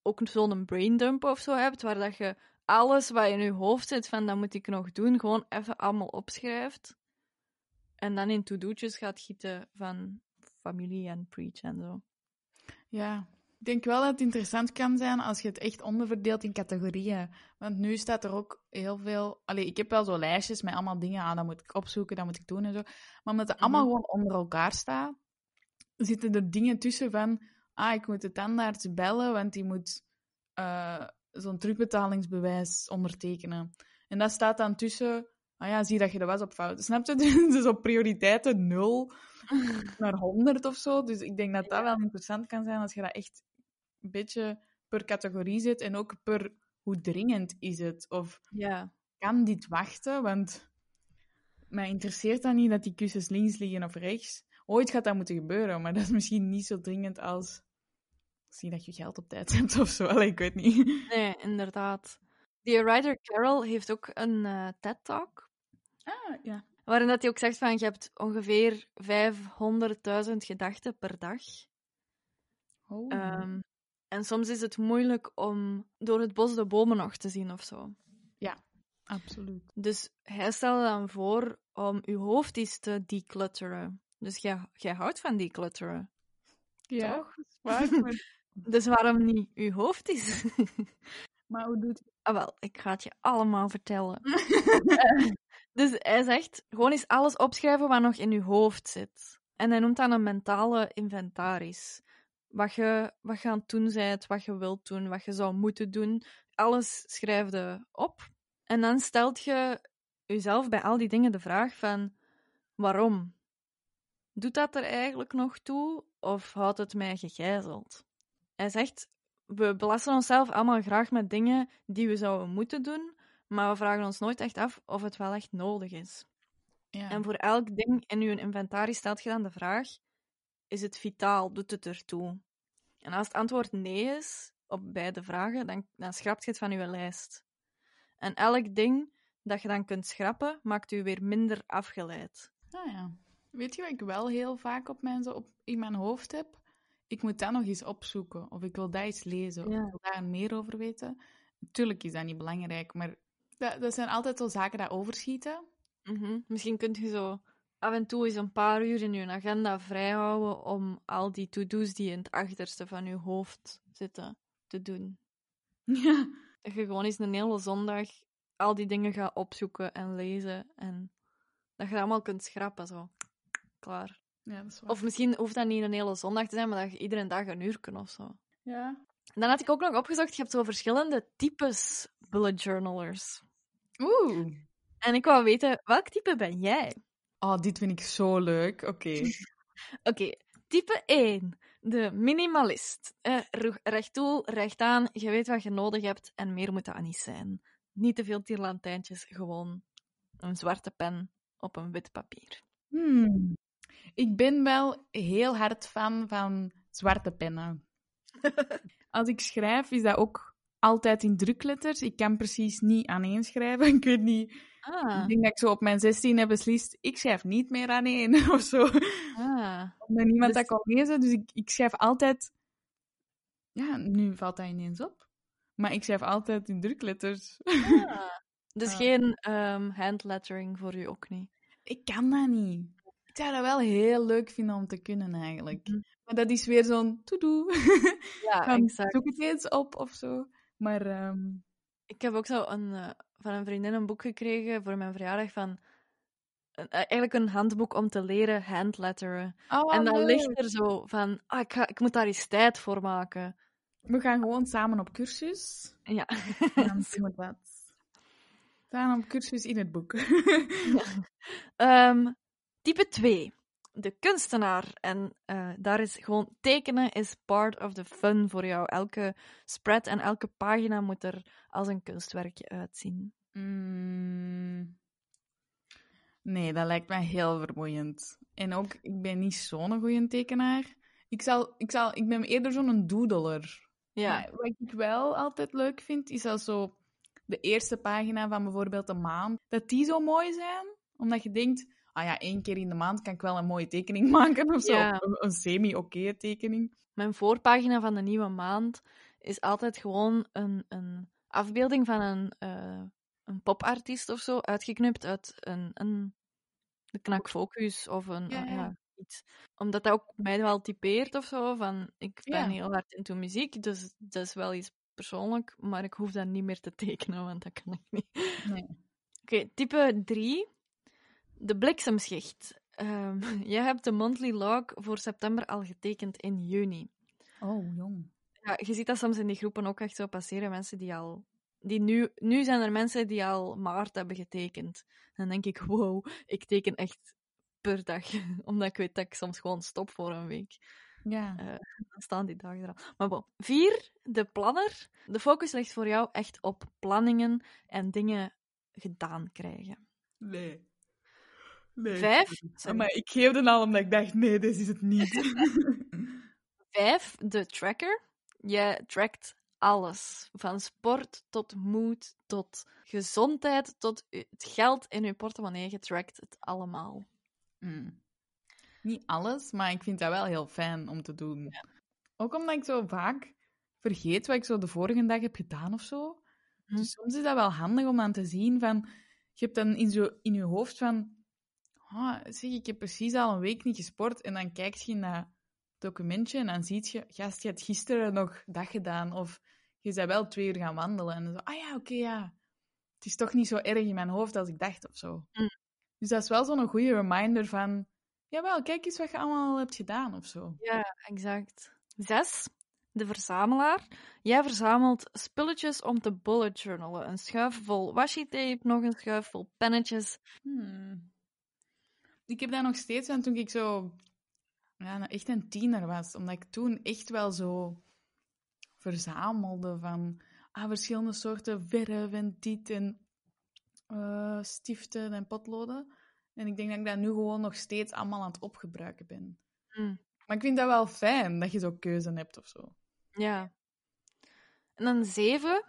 ook zo'n braindump of zo hebt, waar dat je alles wat in je hoofd zit van dat moet ik nog doen, gewoon even allemaal opschrijft. En dan in to-do'tjes gaat gieten van familie en preach en zo. Ja, ik denk wel dat het interessant kan zijn als je het echt onderverdeelt in categorieën. Want nu staat er ook heel veel... Allee, ik heb wel zo lijstjes met allemaal dingen aan, dat moet ik opzoeken, dat moet ik doen en zo. Maar omdat het allemaal Mhm. gewoon onder elkaar staat, zitten er dingen tussen van... Ah, ik moet de tandarts bellen, want die moet eh, zo'n terugbetalingsbewijs ondertekenen. En dat staat dan tussen... Ah ja, zie dat je de was op fout. Snap je? Dus op prioriteiten 0 naar 100 of zo. Dus ik denk dat dat wel interessant kan zijn als je dat echt een beetje per categorie zet en ook per hoe dringend is het. Of Ja. kan dit wachten? Want mij interesseert dat niet dat die kussens links liggen of rechts. Ooit gaat dat moeten gebeuren, maar dat is misschien niet zo dringend als zie dat je geld op tijd hebt of zo. Allee, ik weet niet. Nee, inderdaad. Die writer Carol heeft ook een eh, TED-talk, Ah, ja. waarin dat hij ook zegt van je hebt ongeveer 500.000 gedachten per dag. Oh. Ehm, en soms is het moeilijk om door het bos de bomen nog te zien of zo. Absoluut. Dus hij stelde dan voor om uw hoofd eens te declutteren. Dus jij, jij houdt van declutteren. Ja, Toch? waar. Dus waarom niet uw hoofd is? Maar hoe doet ah, wel, ik ga het je allemaal vertellen. Dus hij zegt, gewoon eens alles opschrijven wat nog in je hoofd zit. En hij noemt dat een mentale inventaris. Wat je, wat je aan het doen bent, wat je wilt doen, wat je zou moeten doen. Alles schrijf je op. En dan stelt je jezelf bij al die dingen de vraag van, waarom? Doet dat er eigenlijk nog toe, of houdt het mij gegijzeld? Hij zegt, we belasten onszelf allemaal graag met dingen die we zouden moeten doen, maar we vragen ons nooit echt af of het wel echt nodig is. Ja. En voor elk ding in je inventaris stelt je dan de vraag: is het vitaal? Doet het ertoe? En als het antwoord nee is op beide vragen, dan, dan schrapt je het van je lijst. En elk ding dat je dan kunt schrappen, maakt u weer minder afgeleid. Ah ja. Weet je wat ik wel heel vaak op mijn, op, in mijn hoofd heb? Ik moet dat nog eens opzoeken. Of ik wil dat eens lezen. Of ik wil daar meer over weten. Tuurlijk is dat niet belangrijk, maar dat, dat zijn altijd zo zaken dat overschieten. Mhm. Misschien kunt je zo af en toe eens een paar uur in je agenda vrijhouden om al die to-do's die in het achterste van je hoofd zitten te doen. Ja. Dat je gewoon eens een hele zondag al die dingen gaat opzoeken en lezen en dat je dat allemaal kunt schrappen, zo. Klaar. Ja, dat is waar. Of misschien hoeft dat niet een hele zondag te zijn, maar dat je iedere dag een uur kunt of zo. Ja. Dan had ik ook nog opgezocht, je hebt zo verschillende types bullet journalers. Oeh. En ik wou weten, welk type ben jij? Oh, dit vind ik zo leuk. Oké. Oké, type 1. De minimalist. Eh, recht toe, recht aan, je weet wat je nodig hebt en meer moet dat niet zijn. Niet te veel tierlantijntjes, gewoon een zwarte pen op een wit papier. Hmm. Ik ben wel heel hard fan van zwarte pennen. Als ik schrijf, is dat ook altijd in drukletters. Ik kan precies niet aaneenschrijven. Ik weet niet. Ah, Ik denk dat ik zo op mijn 16 heb beslist, ik schrijf niet meer aaneen of zo. ah. Omdat niemand Dus- dat kan lezen. Dus ik, ik schrijf altijd... Ja, nu valt dat ineens op. Maar ik schrijf altijd in drukletters. ah. Dus Ah. geen ehm, handlettering voor u ook niet. Ik kan dat niet. Ik zou dat wel heel leuk vinden om te kunnen, eigenlijk. Mhm. Maar dat is weer zo'n to-do. Ja, exact. Zoek het eens op of zo. Maar ehm, Ik heb ook zo een, eh, van een vriendin een boek gekregen voor mijn verjaardag van... een- eh, eigenlijk een handboek om te leren handletteren. oh, en dan leuk. ligt er zo van, ah, ik, ga, ik moet daar eens tijd voor maken. We gaan gewoon samen op cursus. Ja. En dan doen we dat. Samen op cursus in het boek. Ehm, type 2. De kunstenaar. En eh, daar is gewoon tekenen is part of the fun voor jou. Elke spread en elke pagina moet er als een kunstwerkje uitzien. Mm. Nee, dat lijkt mij heel vermoeiend. En ook, ik ben niet zo'n goede tekenaar. Ik, zal, ik, zal, ik ben eerder zo'n doodler. Ja. Maar wat ik wel altijd leuk vind, is als zo de eerste pagina van bijvoorbeeld een maand, dat die zo mooi zijn. Omdat je denkt, ah ja, één keer in de maand kan ik wel een mooie tekening maken of zo. Ja. Een, een semi-oké tekening. Mijn voorpagina van de nieuwe maand is altijd gewoon een, een afbeelding van een, eh, een popartiest of zo, uitgeknipt uit een, een de knak Focus of een, Ja, eh, ja. ja, iets. Omdat dat ook mij wel typeert of zo, van ik ben heel hard into muziek, dus dat is wel iets persoonlijk, maar ik hoef dat niet meer te tekenen, want dat kan ik niet. Nee. Oké, type 3. De bliksemschicht. Ehm, jij hebt de monthly log voor september al getekend in juni. Oh, jong. Ja, je ziet dat soms in die groepen ook echt zo passeren. Mensen die al. Die nu, nu zijn er mensen die al maart hebben getekend. Dan denk ik, wow, ik teken echt per dag. Omdat ik weet dat ik soms gewoon stop voor een week. Ja. Dan staan die dagen er al. Maar bon. Vier, de planner. De focus ligt voor jou echt op planningen en dingen gedaan krijgen. Nee. Nee. Vijf, Maar ik geef het al omdat ik dacht, nee, dit is het niet. Vijf, de tracker. Je trackt alles. Van sport tot moed, tot gezondheid, tot het geld in je portemonnee. Je trackt het allemaal. Mm. Niet alles, maar ik vind dat wel heel fijn om te doen. Ook omdat ik zo vaak vergeet wat ik zo de vorige dag heb gedaan of zo. Hm. Dus soms is dat wel handig om aan te zien van... Je hebt dan in, zo, in je hoofd van... Ah, zeg, ik heb precies al een week niet gesport. En dan kijk je naar documentje en dan zie je, gast, je hebt gisteren nog dat gedaan. Of je bent wel twee uur gaan wandelen. En dan zo, ah ja, oké, ja. Het is toch niet zo erg in mijn hoofd als ik dacht of zo. Mm. Dus dat is wel zo'n goede reminder van, jawel, kijk eens wat je allemaal hebt gedaan of zo. Ja, exact. Zes. De verzamelaar. Jij verzamelt spulletjes om te bullet journalen. Een schuif vol washi tape, nog een schuif vol pennetjes. Hmm. Ik heb dat nog steeds van toen ik zo ja, nou, echt een tiener was. Omdat ik toen echt wel zo verzamelde van ah, verschillende soorten verf en dit en eh, stiften en potloden. En ik denk dat ik dat nu gewoon nog steeds allemaal aan het opgebruiken ben. Hmm. Maar ik vind dat wel fijn dat je zo keuze hebt of zo. Ja. En dan zeven.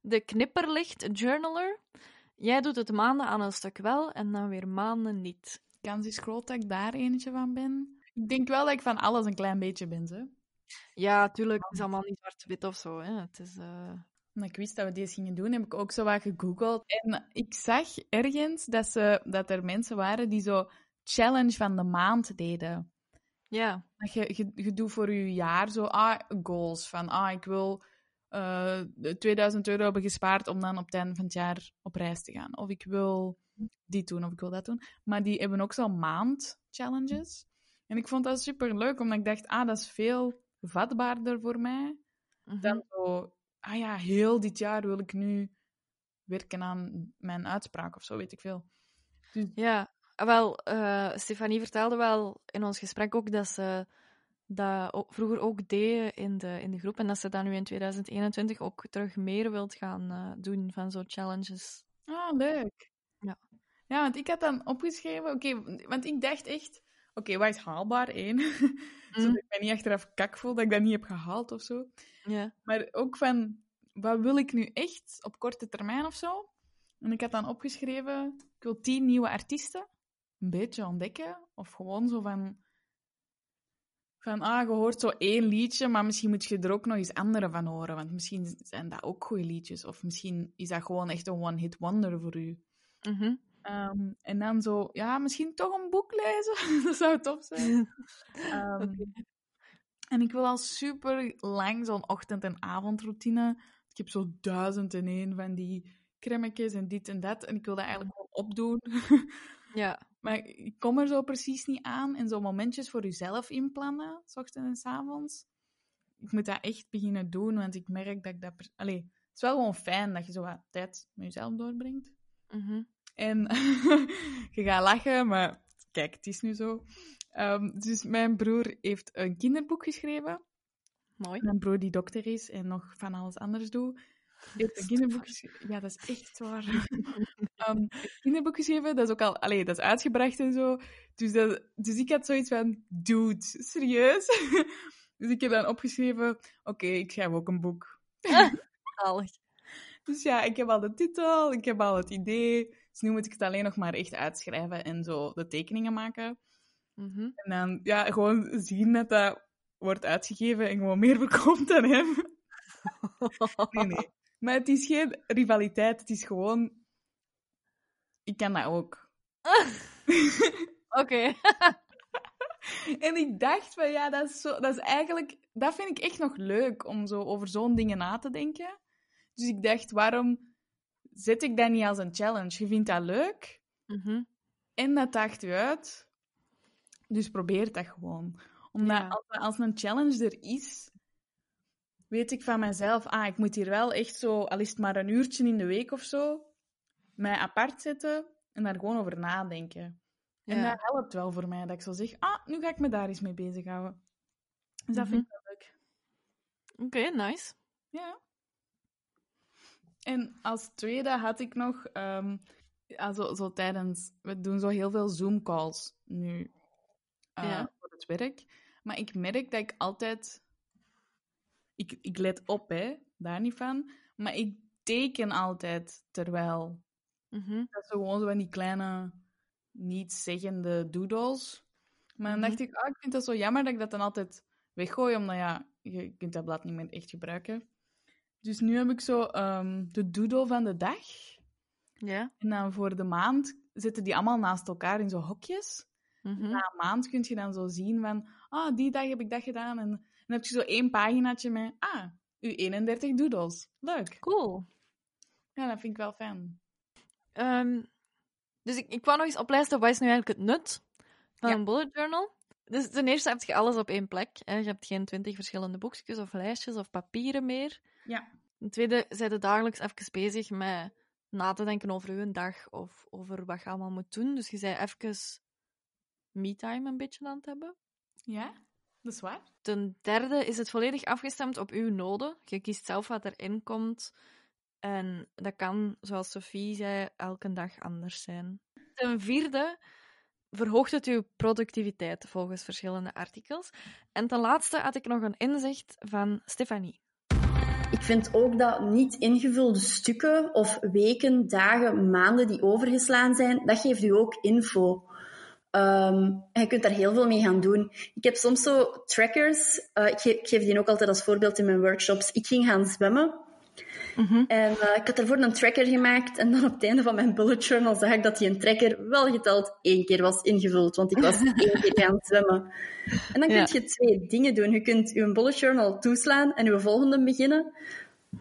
De knipperlicht journaler. Jij doet het maanden aan een stuk wel en dan weer maanden niet. Kans is groot dat ik daar eentje van ben. Ik denk wel dat ik van alles een klein beetje ben, ze. Ja, tuurlijk. Het is allemaal niet zwart-wit of zo. Hè. Het is... eh, Omdat ik wist dat we deze gingen doen, heb ik ook zo wat gegoogeld. En ik zag ergens dat, ze, dat er mensen waren die zo challenge van de maand deden. Ja. Dat je, je, je doet voor je jaar zo ah, goals. Van ah, ik wil eh 2000 euro hebben gespaard om dan op het einde van het jaar op reis te gaan. Of ik wil dit doen, of ik wil dat doen. Maar die hebben ook zo maand challenges. En ik vond dat super leuk, omdat ik dacht, ah, dat is veel vatbaarder voor mij Mhm. dan zo, ah ja, heel dit jaar wil ik nu werken aan mijn uitspraak of zo, weet ik veel. Ja, Ah, wel, eh, Stefanie vertelde wel in ons gesprek ook dat ze dat vroeger ook deed in de, in de groep en dat ze dat nu in 2021 ook terug meer wilt gaan eh, doen van zo'n challenges. Ah, leuk. Ja. Ja, want ik had dan opgeschreven, oké, want ik dacht echt, oké, wat is haalbaar, één? Zodat ik mij niet achteraf kak voel dat ik dat niet heb gehaald of zo. Ja. Maar ook van, wat wil ik nu echt op korte termijn of zo? En ik had dan opgeschreven, ik wil tien nieuwe artiesten een beetje ontdekken. Of gewoon zo van, van ah, je hoort zo één liedje, maar misschien moet je er ook nog eens andere van horen. Want misschien zijn dat ook goede liedjes. Of misschien is dat gewoon echt een one-hit wonder voor u. Mhm. Ehm, en dan zo, ja, misschien toch een boek lezen. dat zou tof zijn. Ehm, En ik wil al super lang zo'n ochtend- en avondroutine. Ik heb zo duizend en één van die cremmetjes en dit en dat. En ik wil dat eigenlijk gewoon opdoen. Ja. maar ik kom er zo precies niet aan. En zo momentjes voor jezelf inplannen, s ochtends en s avonds. Ik moet dat echt beginnen doen, want ik merk dat ik dat... Allee, het is wel gewoon fijn dat je zo wat tijd met jezelf doorbrengt. Mhm. En je gaat lachen, maar kijk, het is nu zo. Ehm, dus mijn broer heeft een kinderboek geschreven. Mooi. Mijn broer die dokter is en nog van alles anders doet. Heeft een kinderboek geschreven. Ja, dat is echt waar. Een kinderboek geschreven, dat is ook al... Allee, dat is uitgebracht en zo. Dus, dat, dus ik had zoiets van... Dude, serieus? dus ik heb dan opgeschreven... Oké, ik schrijf ook een boek. Zalig. Dus ja, ik heb al de titel, ik heb al het idee. Dus nu moet ik het alleen nog maar echt uitschrijven en zo de tekeningen maken. Mhm. En dan ja, gewoon zien dat dat wordt uitgegeven en gewoon meer verkoopt dan hem. Nee, nee. Maar het is geen rivaliteit, het is gewoon... Ik kan dat ook. Oké. En ik dacht van ja, dat is, zo, dat is eigenlijk... Dat vind ik echt nog leuk, om zo over zo'n dingen na te denken. Dus ik dacht, waarom zet ik dat niet als een challenge? Je vindt dat leuk Mhm. en dat daagt u uit. Dus probeer dat gewoon. Omdat Ja. als, als een challenge er is, weet ik van mezelf, ah, ik moet hier wel echt zo, al is het maar een uurtje in de week of zo, mij apart zetten en daar gewoon over nadenken. En Ja. dat helpt wel voor mij, dat ik zo zeg, ah, nu ga ik me daar eens mee bezighouden. Dus dat Mhm. vind ik wel leuk. Oké, nice. Ja. En als tweede had ik nog, ehm, ja, zo, zo tijdens, we doen zo heel veel Zoom-calls nu eh, Ja. voor het werk. Maar ik merk dat ik altijd, ik, ik let op, hè, daar niet van, maar ik teken altijd terwijl. Mhm. Dat is zo gewoon zo van die kleine, niet zeggende doodles. Maar dan Mhm. dacht ik, ah, ik vind dat zo jammer dat ik dat dan altijd weggooi, omdat ja, je kunt dat blad niet meer echt gebruiken. Dus nu heb ik zo ehm, de doodle van de dag. Ja. En dan voor de maand zitten die allemaal naast elkaar in zo hokjes. Mhm. Na een maand kun je dan zo zien van, ah, die dag heb ik dat gedaan. En dan heb je zo één paginaatje met, ah, uw 31 doodles. Leuk. Cool. Ja, dat vind ik wel fijn. Ehm, dus ik, ik wou nog eens oplijsten, wat is nu eigenlijk het nut van Ja. een bullet journal? Dus ten eerste heb je alles op één plek. Hè. Je hebt geen twintig verschillende boekjes of lijstjes of papieren meer. Ja. Ten tweede, zijn je dagelijks even bezig met na te denken over je dag of over wat je allemaal moet doen. Dus je bent even me-time een beetje aan het hebben. Ja, dat is waar. Ten derde is het volledig afgestemd op uw noden. Je kiest zelf wat erin komt. En dat kan, zoals Sophie zei, elke dag anders zijn. Ten vierde verhoogt het uw productiviteit volgens verschillende artikels. En ten laatste had ik nog een inzicht van Stefanie. Ik vind ook dat niet ingevulde stukken of weken, dagen, maanden die overgeslaan zijn, dat geeft u ook info. Ehm, en je kunt daar heel veel mee gaan doen. Ik heb soms zo trackers. eh, ik, ge- ik geef die ook altijd als voorbeeld in mijn workshops. Ik ging gaan zwemmen. En eh, ik had daarvoor een tracker gemaakt. En dan op het einde van mijn bullet journal zag ik dat die een tracker wel geteld één keer was ingevuld. Want ik was één keer gaan zwemmen. En dan Ja. kun je twee dingen doen. Je kunt je bullet journal toeslaan en je volgende beginnen.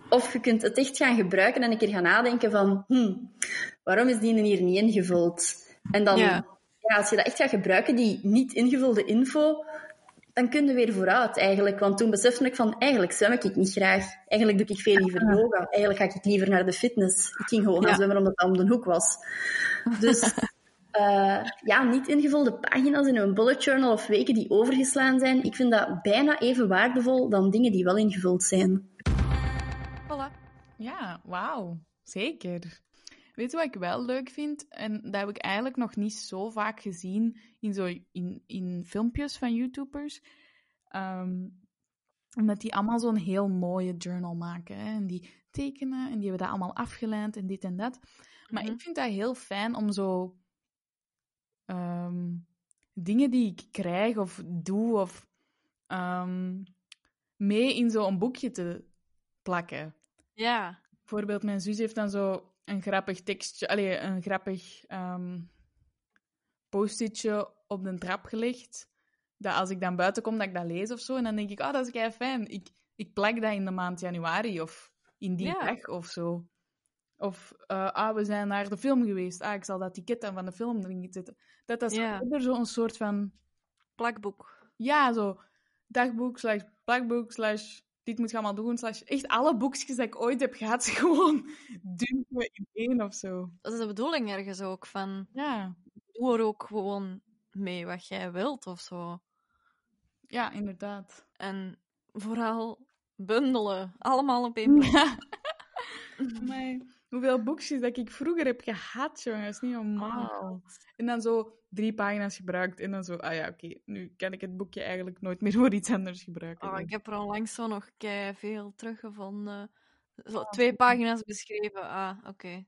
Of je kunt het echt gaan gebruiken en een keer gaan nadenken van... Hmm, waarom is die hier niet ingevuld? En dan, Ja. Ja, als je dat echt gaat gebruiken, die niet ingevulde info, dan kun je weer vooruit eigenlijk. Want toen besefte ik van, eigenlijk zwem ik niet graag. Eigenlijk doe ik veel liever yoga. Eigenlijk ga ik liever naar de fitness. Ik ging gewoon gaan Ja. zwemmen omdat dat om de hoek was. Dus eh, ja, niet ingevulde pagina's in een bullet journal of weken die overgeslaan zijn, ik vind dat bijna even waardevol dan dingen die wel ingevuld zijn. Voilà. Ja, wauw. Zeker. Weet je wat ik wel leuk vind? En dat heb ik eigenlijk nog niet zo vaak gezien in, zo, in, in filmpjes van YouTubers. Ehm, omdat die allemaal zo'n heel mooie journal maken. Hè? En die tekenen en die hebben dat allemaal afgeleid en dit en dat. Maar Mhm. ik vind dat heel fijn om zo ehm, dingen die ik krijg of doe of ehm, mee in zo'n boekje te plakken. Ja. Bijvoorbeeld, mijn zus heeft dan zo een grappig tekstje, allee, een grappig ehm post-itje op de trap gelegd. Dat als ik dan buiten kom, dat ik dat lees of zo. En dan denk ik, oh, dat is kei fijn. Ik, ik plak dat in de maand januari of in die Ja. dag of zo. Of, eh, ah, we zijn naar de film geweest. Ah, ik zal dat ticket dan van de film erin zetten. Dat dat Ja. er zo'n soort van Plakboek. ja, zo dagboek slash plakboek slash dit moet je allemaal doen slash echt alle boekjes dat ik ooit heb gehad gewoon dumpen in één of zo. Dat is de bedoeling ergens ook, van Ja, doe er ook gewoon mee wat jij wilt of zo. ja, inderdaad. En vooral bundelen. Allemaal op één plek. Ja. Hoeveel boekjes dat ik vroeger heb gehad, jongen, dat is niet normaal. En dan zo drie pagina's gebruikt en dan zo, ah ja, oké, nu kan ik het boekje eigenlijk nooit meer voor iets anders gebruiken. Oh, ik heb er onlangs zo nog kei veel teruggevonden. Zo, Ah, twee pagina's beschreven. Ah, oké.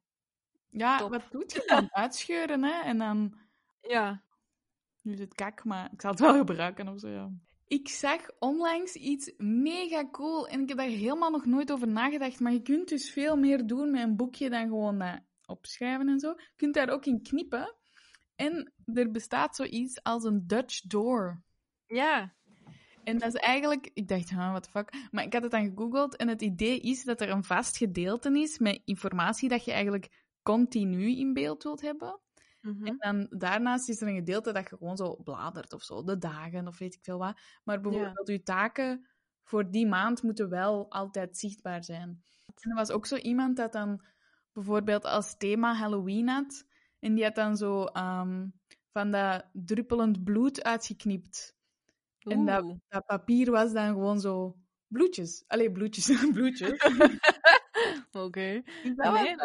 ja, top. wat doet je dan? Uitscheuren, hè? En dan Ja. Nu is het kak, maar ik zal het wel gebruiken of zo, ja. Ik zag onlangs iets mega cool en ik heb daar helemaal nog nooit over nagedacht. Maar je kunt dus veel meer doen met een boekje dan gewoon dat opschrijven en zo. Je kunt daar ook in knippen. En er bestaat zoiets als een Dutch door. Ja. En dat is eigenlijk... Ik dacht, huh, what the fuck? Maar ik had het dan gegoogeld en het idee is dat er een vast gedeelte is met informatie dat je eigenlijk continu in beeld wilt hebben. Mhm. En dan daarnaast is er een gedeelte dat je gewoon zo bladert of zo, de dagen of weet ik veel wat. Maar bijvoorbeeld je taken voor die maand moeten wel altijd zichtbaar zijn. En er was ook zo iemand dat dan bijvoorbeeld als thema Halloween had. En die had dan zo ehm, van dat druppelend bloed uitgeknipt. En dat, dat papier was dan gewoon zo bloedjes. Allee, bloedjes, bloedjes. Oké. Dat, Nee,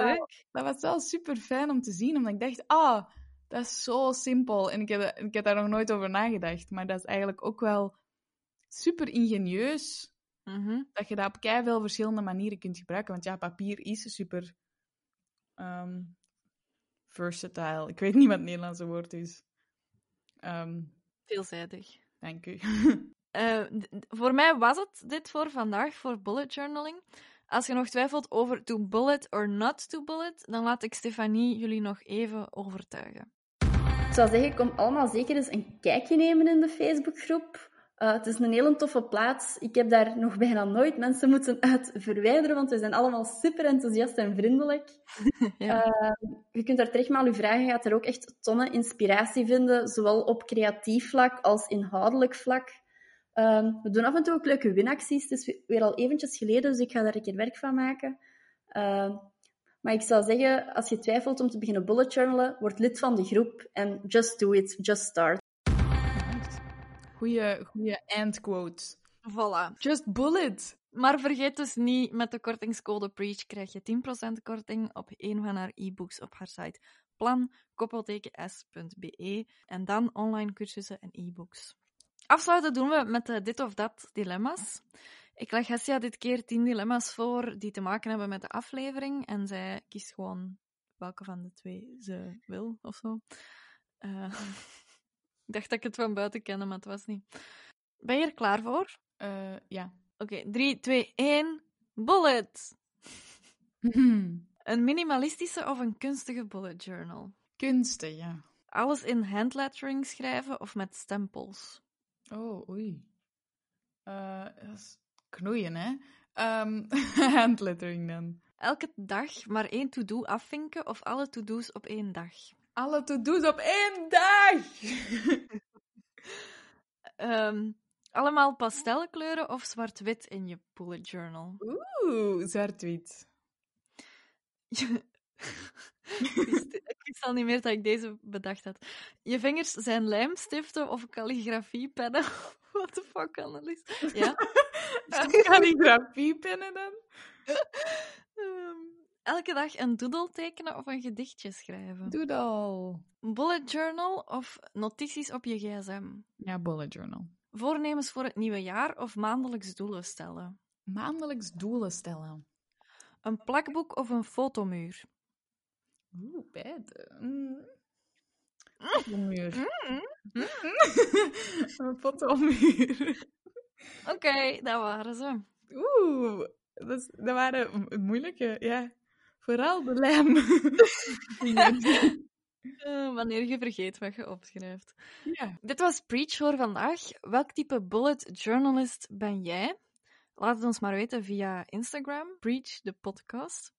dat was wel super fijn om te zien, omdat ik dacht, ah, dat is zo simpel. En ik heb, ik heb daar nog nooit over nagedacht, maar dat is eigenlijk ook wel super ingenieus Mhm. dat je dat op veel verschillende manieren kunt gebruiken. Want ja, papier is super ehm, versatile. Ik weet niet wat het Nederlandse woord is. Ehm, Veelzijdig. dank u. Eh, voor mij was het dit voor vandaag, voor bullet journaling. Als je nog twijfelt over to bullet or not to bullet, dan laat ik Stefanie jullie nog even overtuigen. Het zou zeggen, kom allemaal zeker eens een kijkje nemen in de Facebookgroep. Uh, het is een hele toffe plaats. Ik heb daar nog bijna nooit mensen moeten uit verwijderen, want we zijn allemaal super enthousiast en vriendelijk. ja. uh, je kunt daar terecht maar je vragen. Je gaat er ook echt tonnen inspiratie vinden, zowel op creatief vlak als inhoudelijk vlak. Uh, we doen af en toe ook leuke winacties. Het is weer al eventjes geleden, dus ik ga daar een keer werk van maken. maar ik zou zeggen, als je twijfelt om te beginnen bullet journalen, word lid van de groep en just do it, just start. Goeie, goeie endquote. Voilà. Just bullet. Maar vergeet dus niet, met de kortingscode PREACH krijg je 10% korting op een van haar e-books op haar site plan-s.be en dan online cursussen en e-books. Afsluiten doen we met de dit of dat dilemma's. Ik leg Hessia dit keer 10 dilemma's voor die te maken hebben met de aflevering en zij kiest gewoon welke van de twee ze wil of zo. Uh, Ik dacht dat ik het van buiten kende, maar het was niet. Ben je er klaar voor? Uh, ja. Oké, 3, 2, 1. Bullet! een minimalistische of een kunstige bullet journal? Kunstig, ja. Alles in handlettering schrijven of met stempels? Oh, oei. Uh, dat is knoeien, hè? Um, handlettering dan. Elke dag maar één to-do afvinken of alle to-do's op één dag? alle to-do's op één dag. um, allemaal pastelkleuren of zwart-wit in je bullet journal? Oeh, zwart-wit. ik wist al niet meer dat ik deze bedacht had. Je vingers zijn lijmstiften of calligrafiepennen? What the fuck, Annelies? Ja? calligrafiepennen dan? Um, elke dag een doodle tekenen of een gedichtje schrijven? Doodle. Bullet journal of notities op je gsm? Ja, bullet journal. Voornemens voor het nieuwe jaar of maandelijks doelen stellen? Maandelijks doelen stellen. Een plakboek of een fotomuur? Oeh, beide. Mm. Fotomuur. Mm. een fotomuur. Oké, okay, dat waren ze. Oeh, dat, dat waren moeilijke, ja. Vooral de lijm. uh, wanneer je vergeet wat je opschrijft. Ja. Dit was Preach voor vandaag. Welk type bullet journalist ben jij? Laat het ons maar weten via Instagram, Preach de podcast.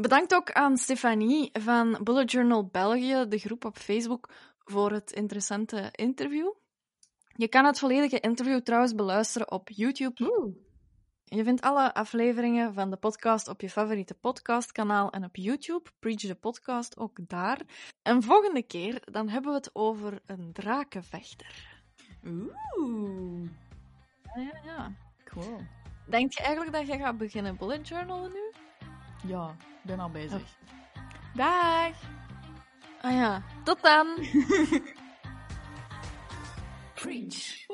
Bedankt ook aan Stefanie van Bullet Journal België, de groep op Facebook, voor het interessante interview. Je kan het volledige interview trouwens beluisteren op YouTube. Oeh. Je vindt alle afleveringen van de podcast op je favoriete podcastkanaal en op YouTube. Preach the Podcast ook daar. En volgende keer dan hebben we het over een drakenvechter. Oeh. Ja, ja, ja. Cool. Denk je eigenlijk dat je gaat beginnen bullet journalen nu? Ja, ik ben al bezig. Oh. Dag! Ah ja, tot dan! Preach.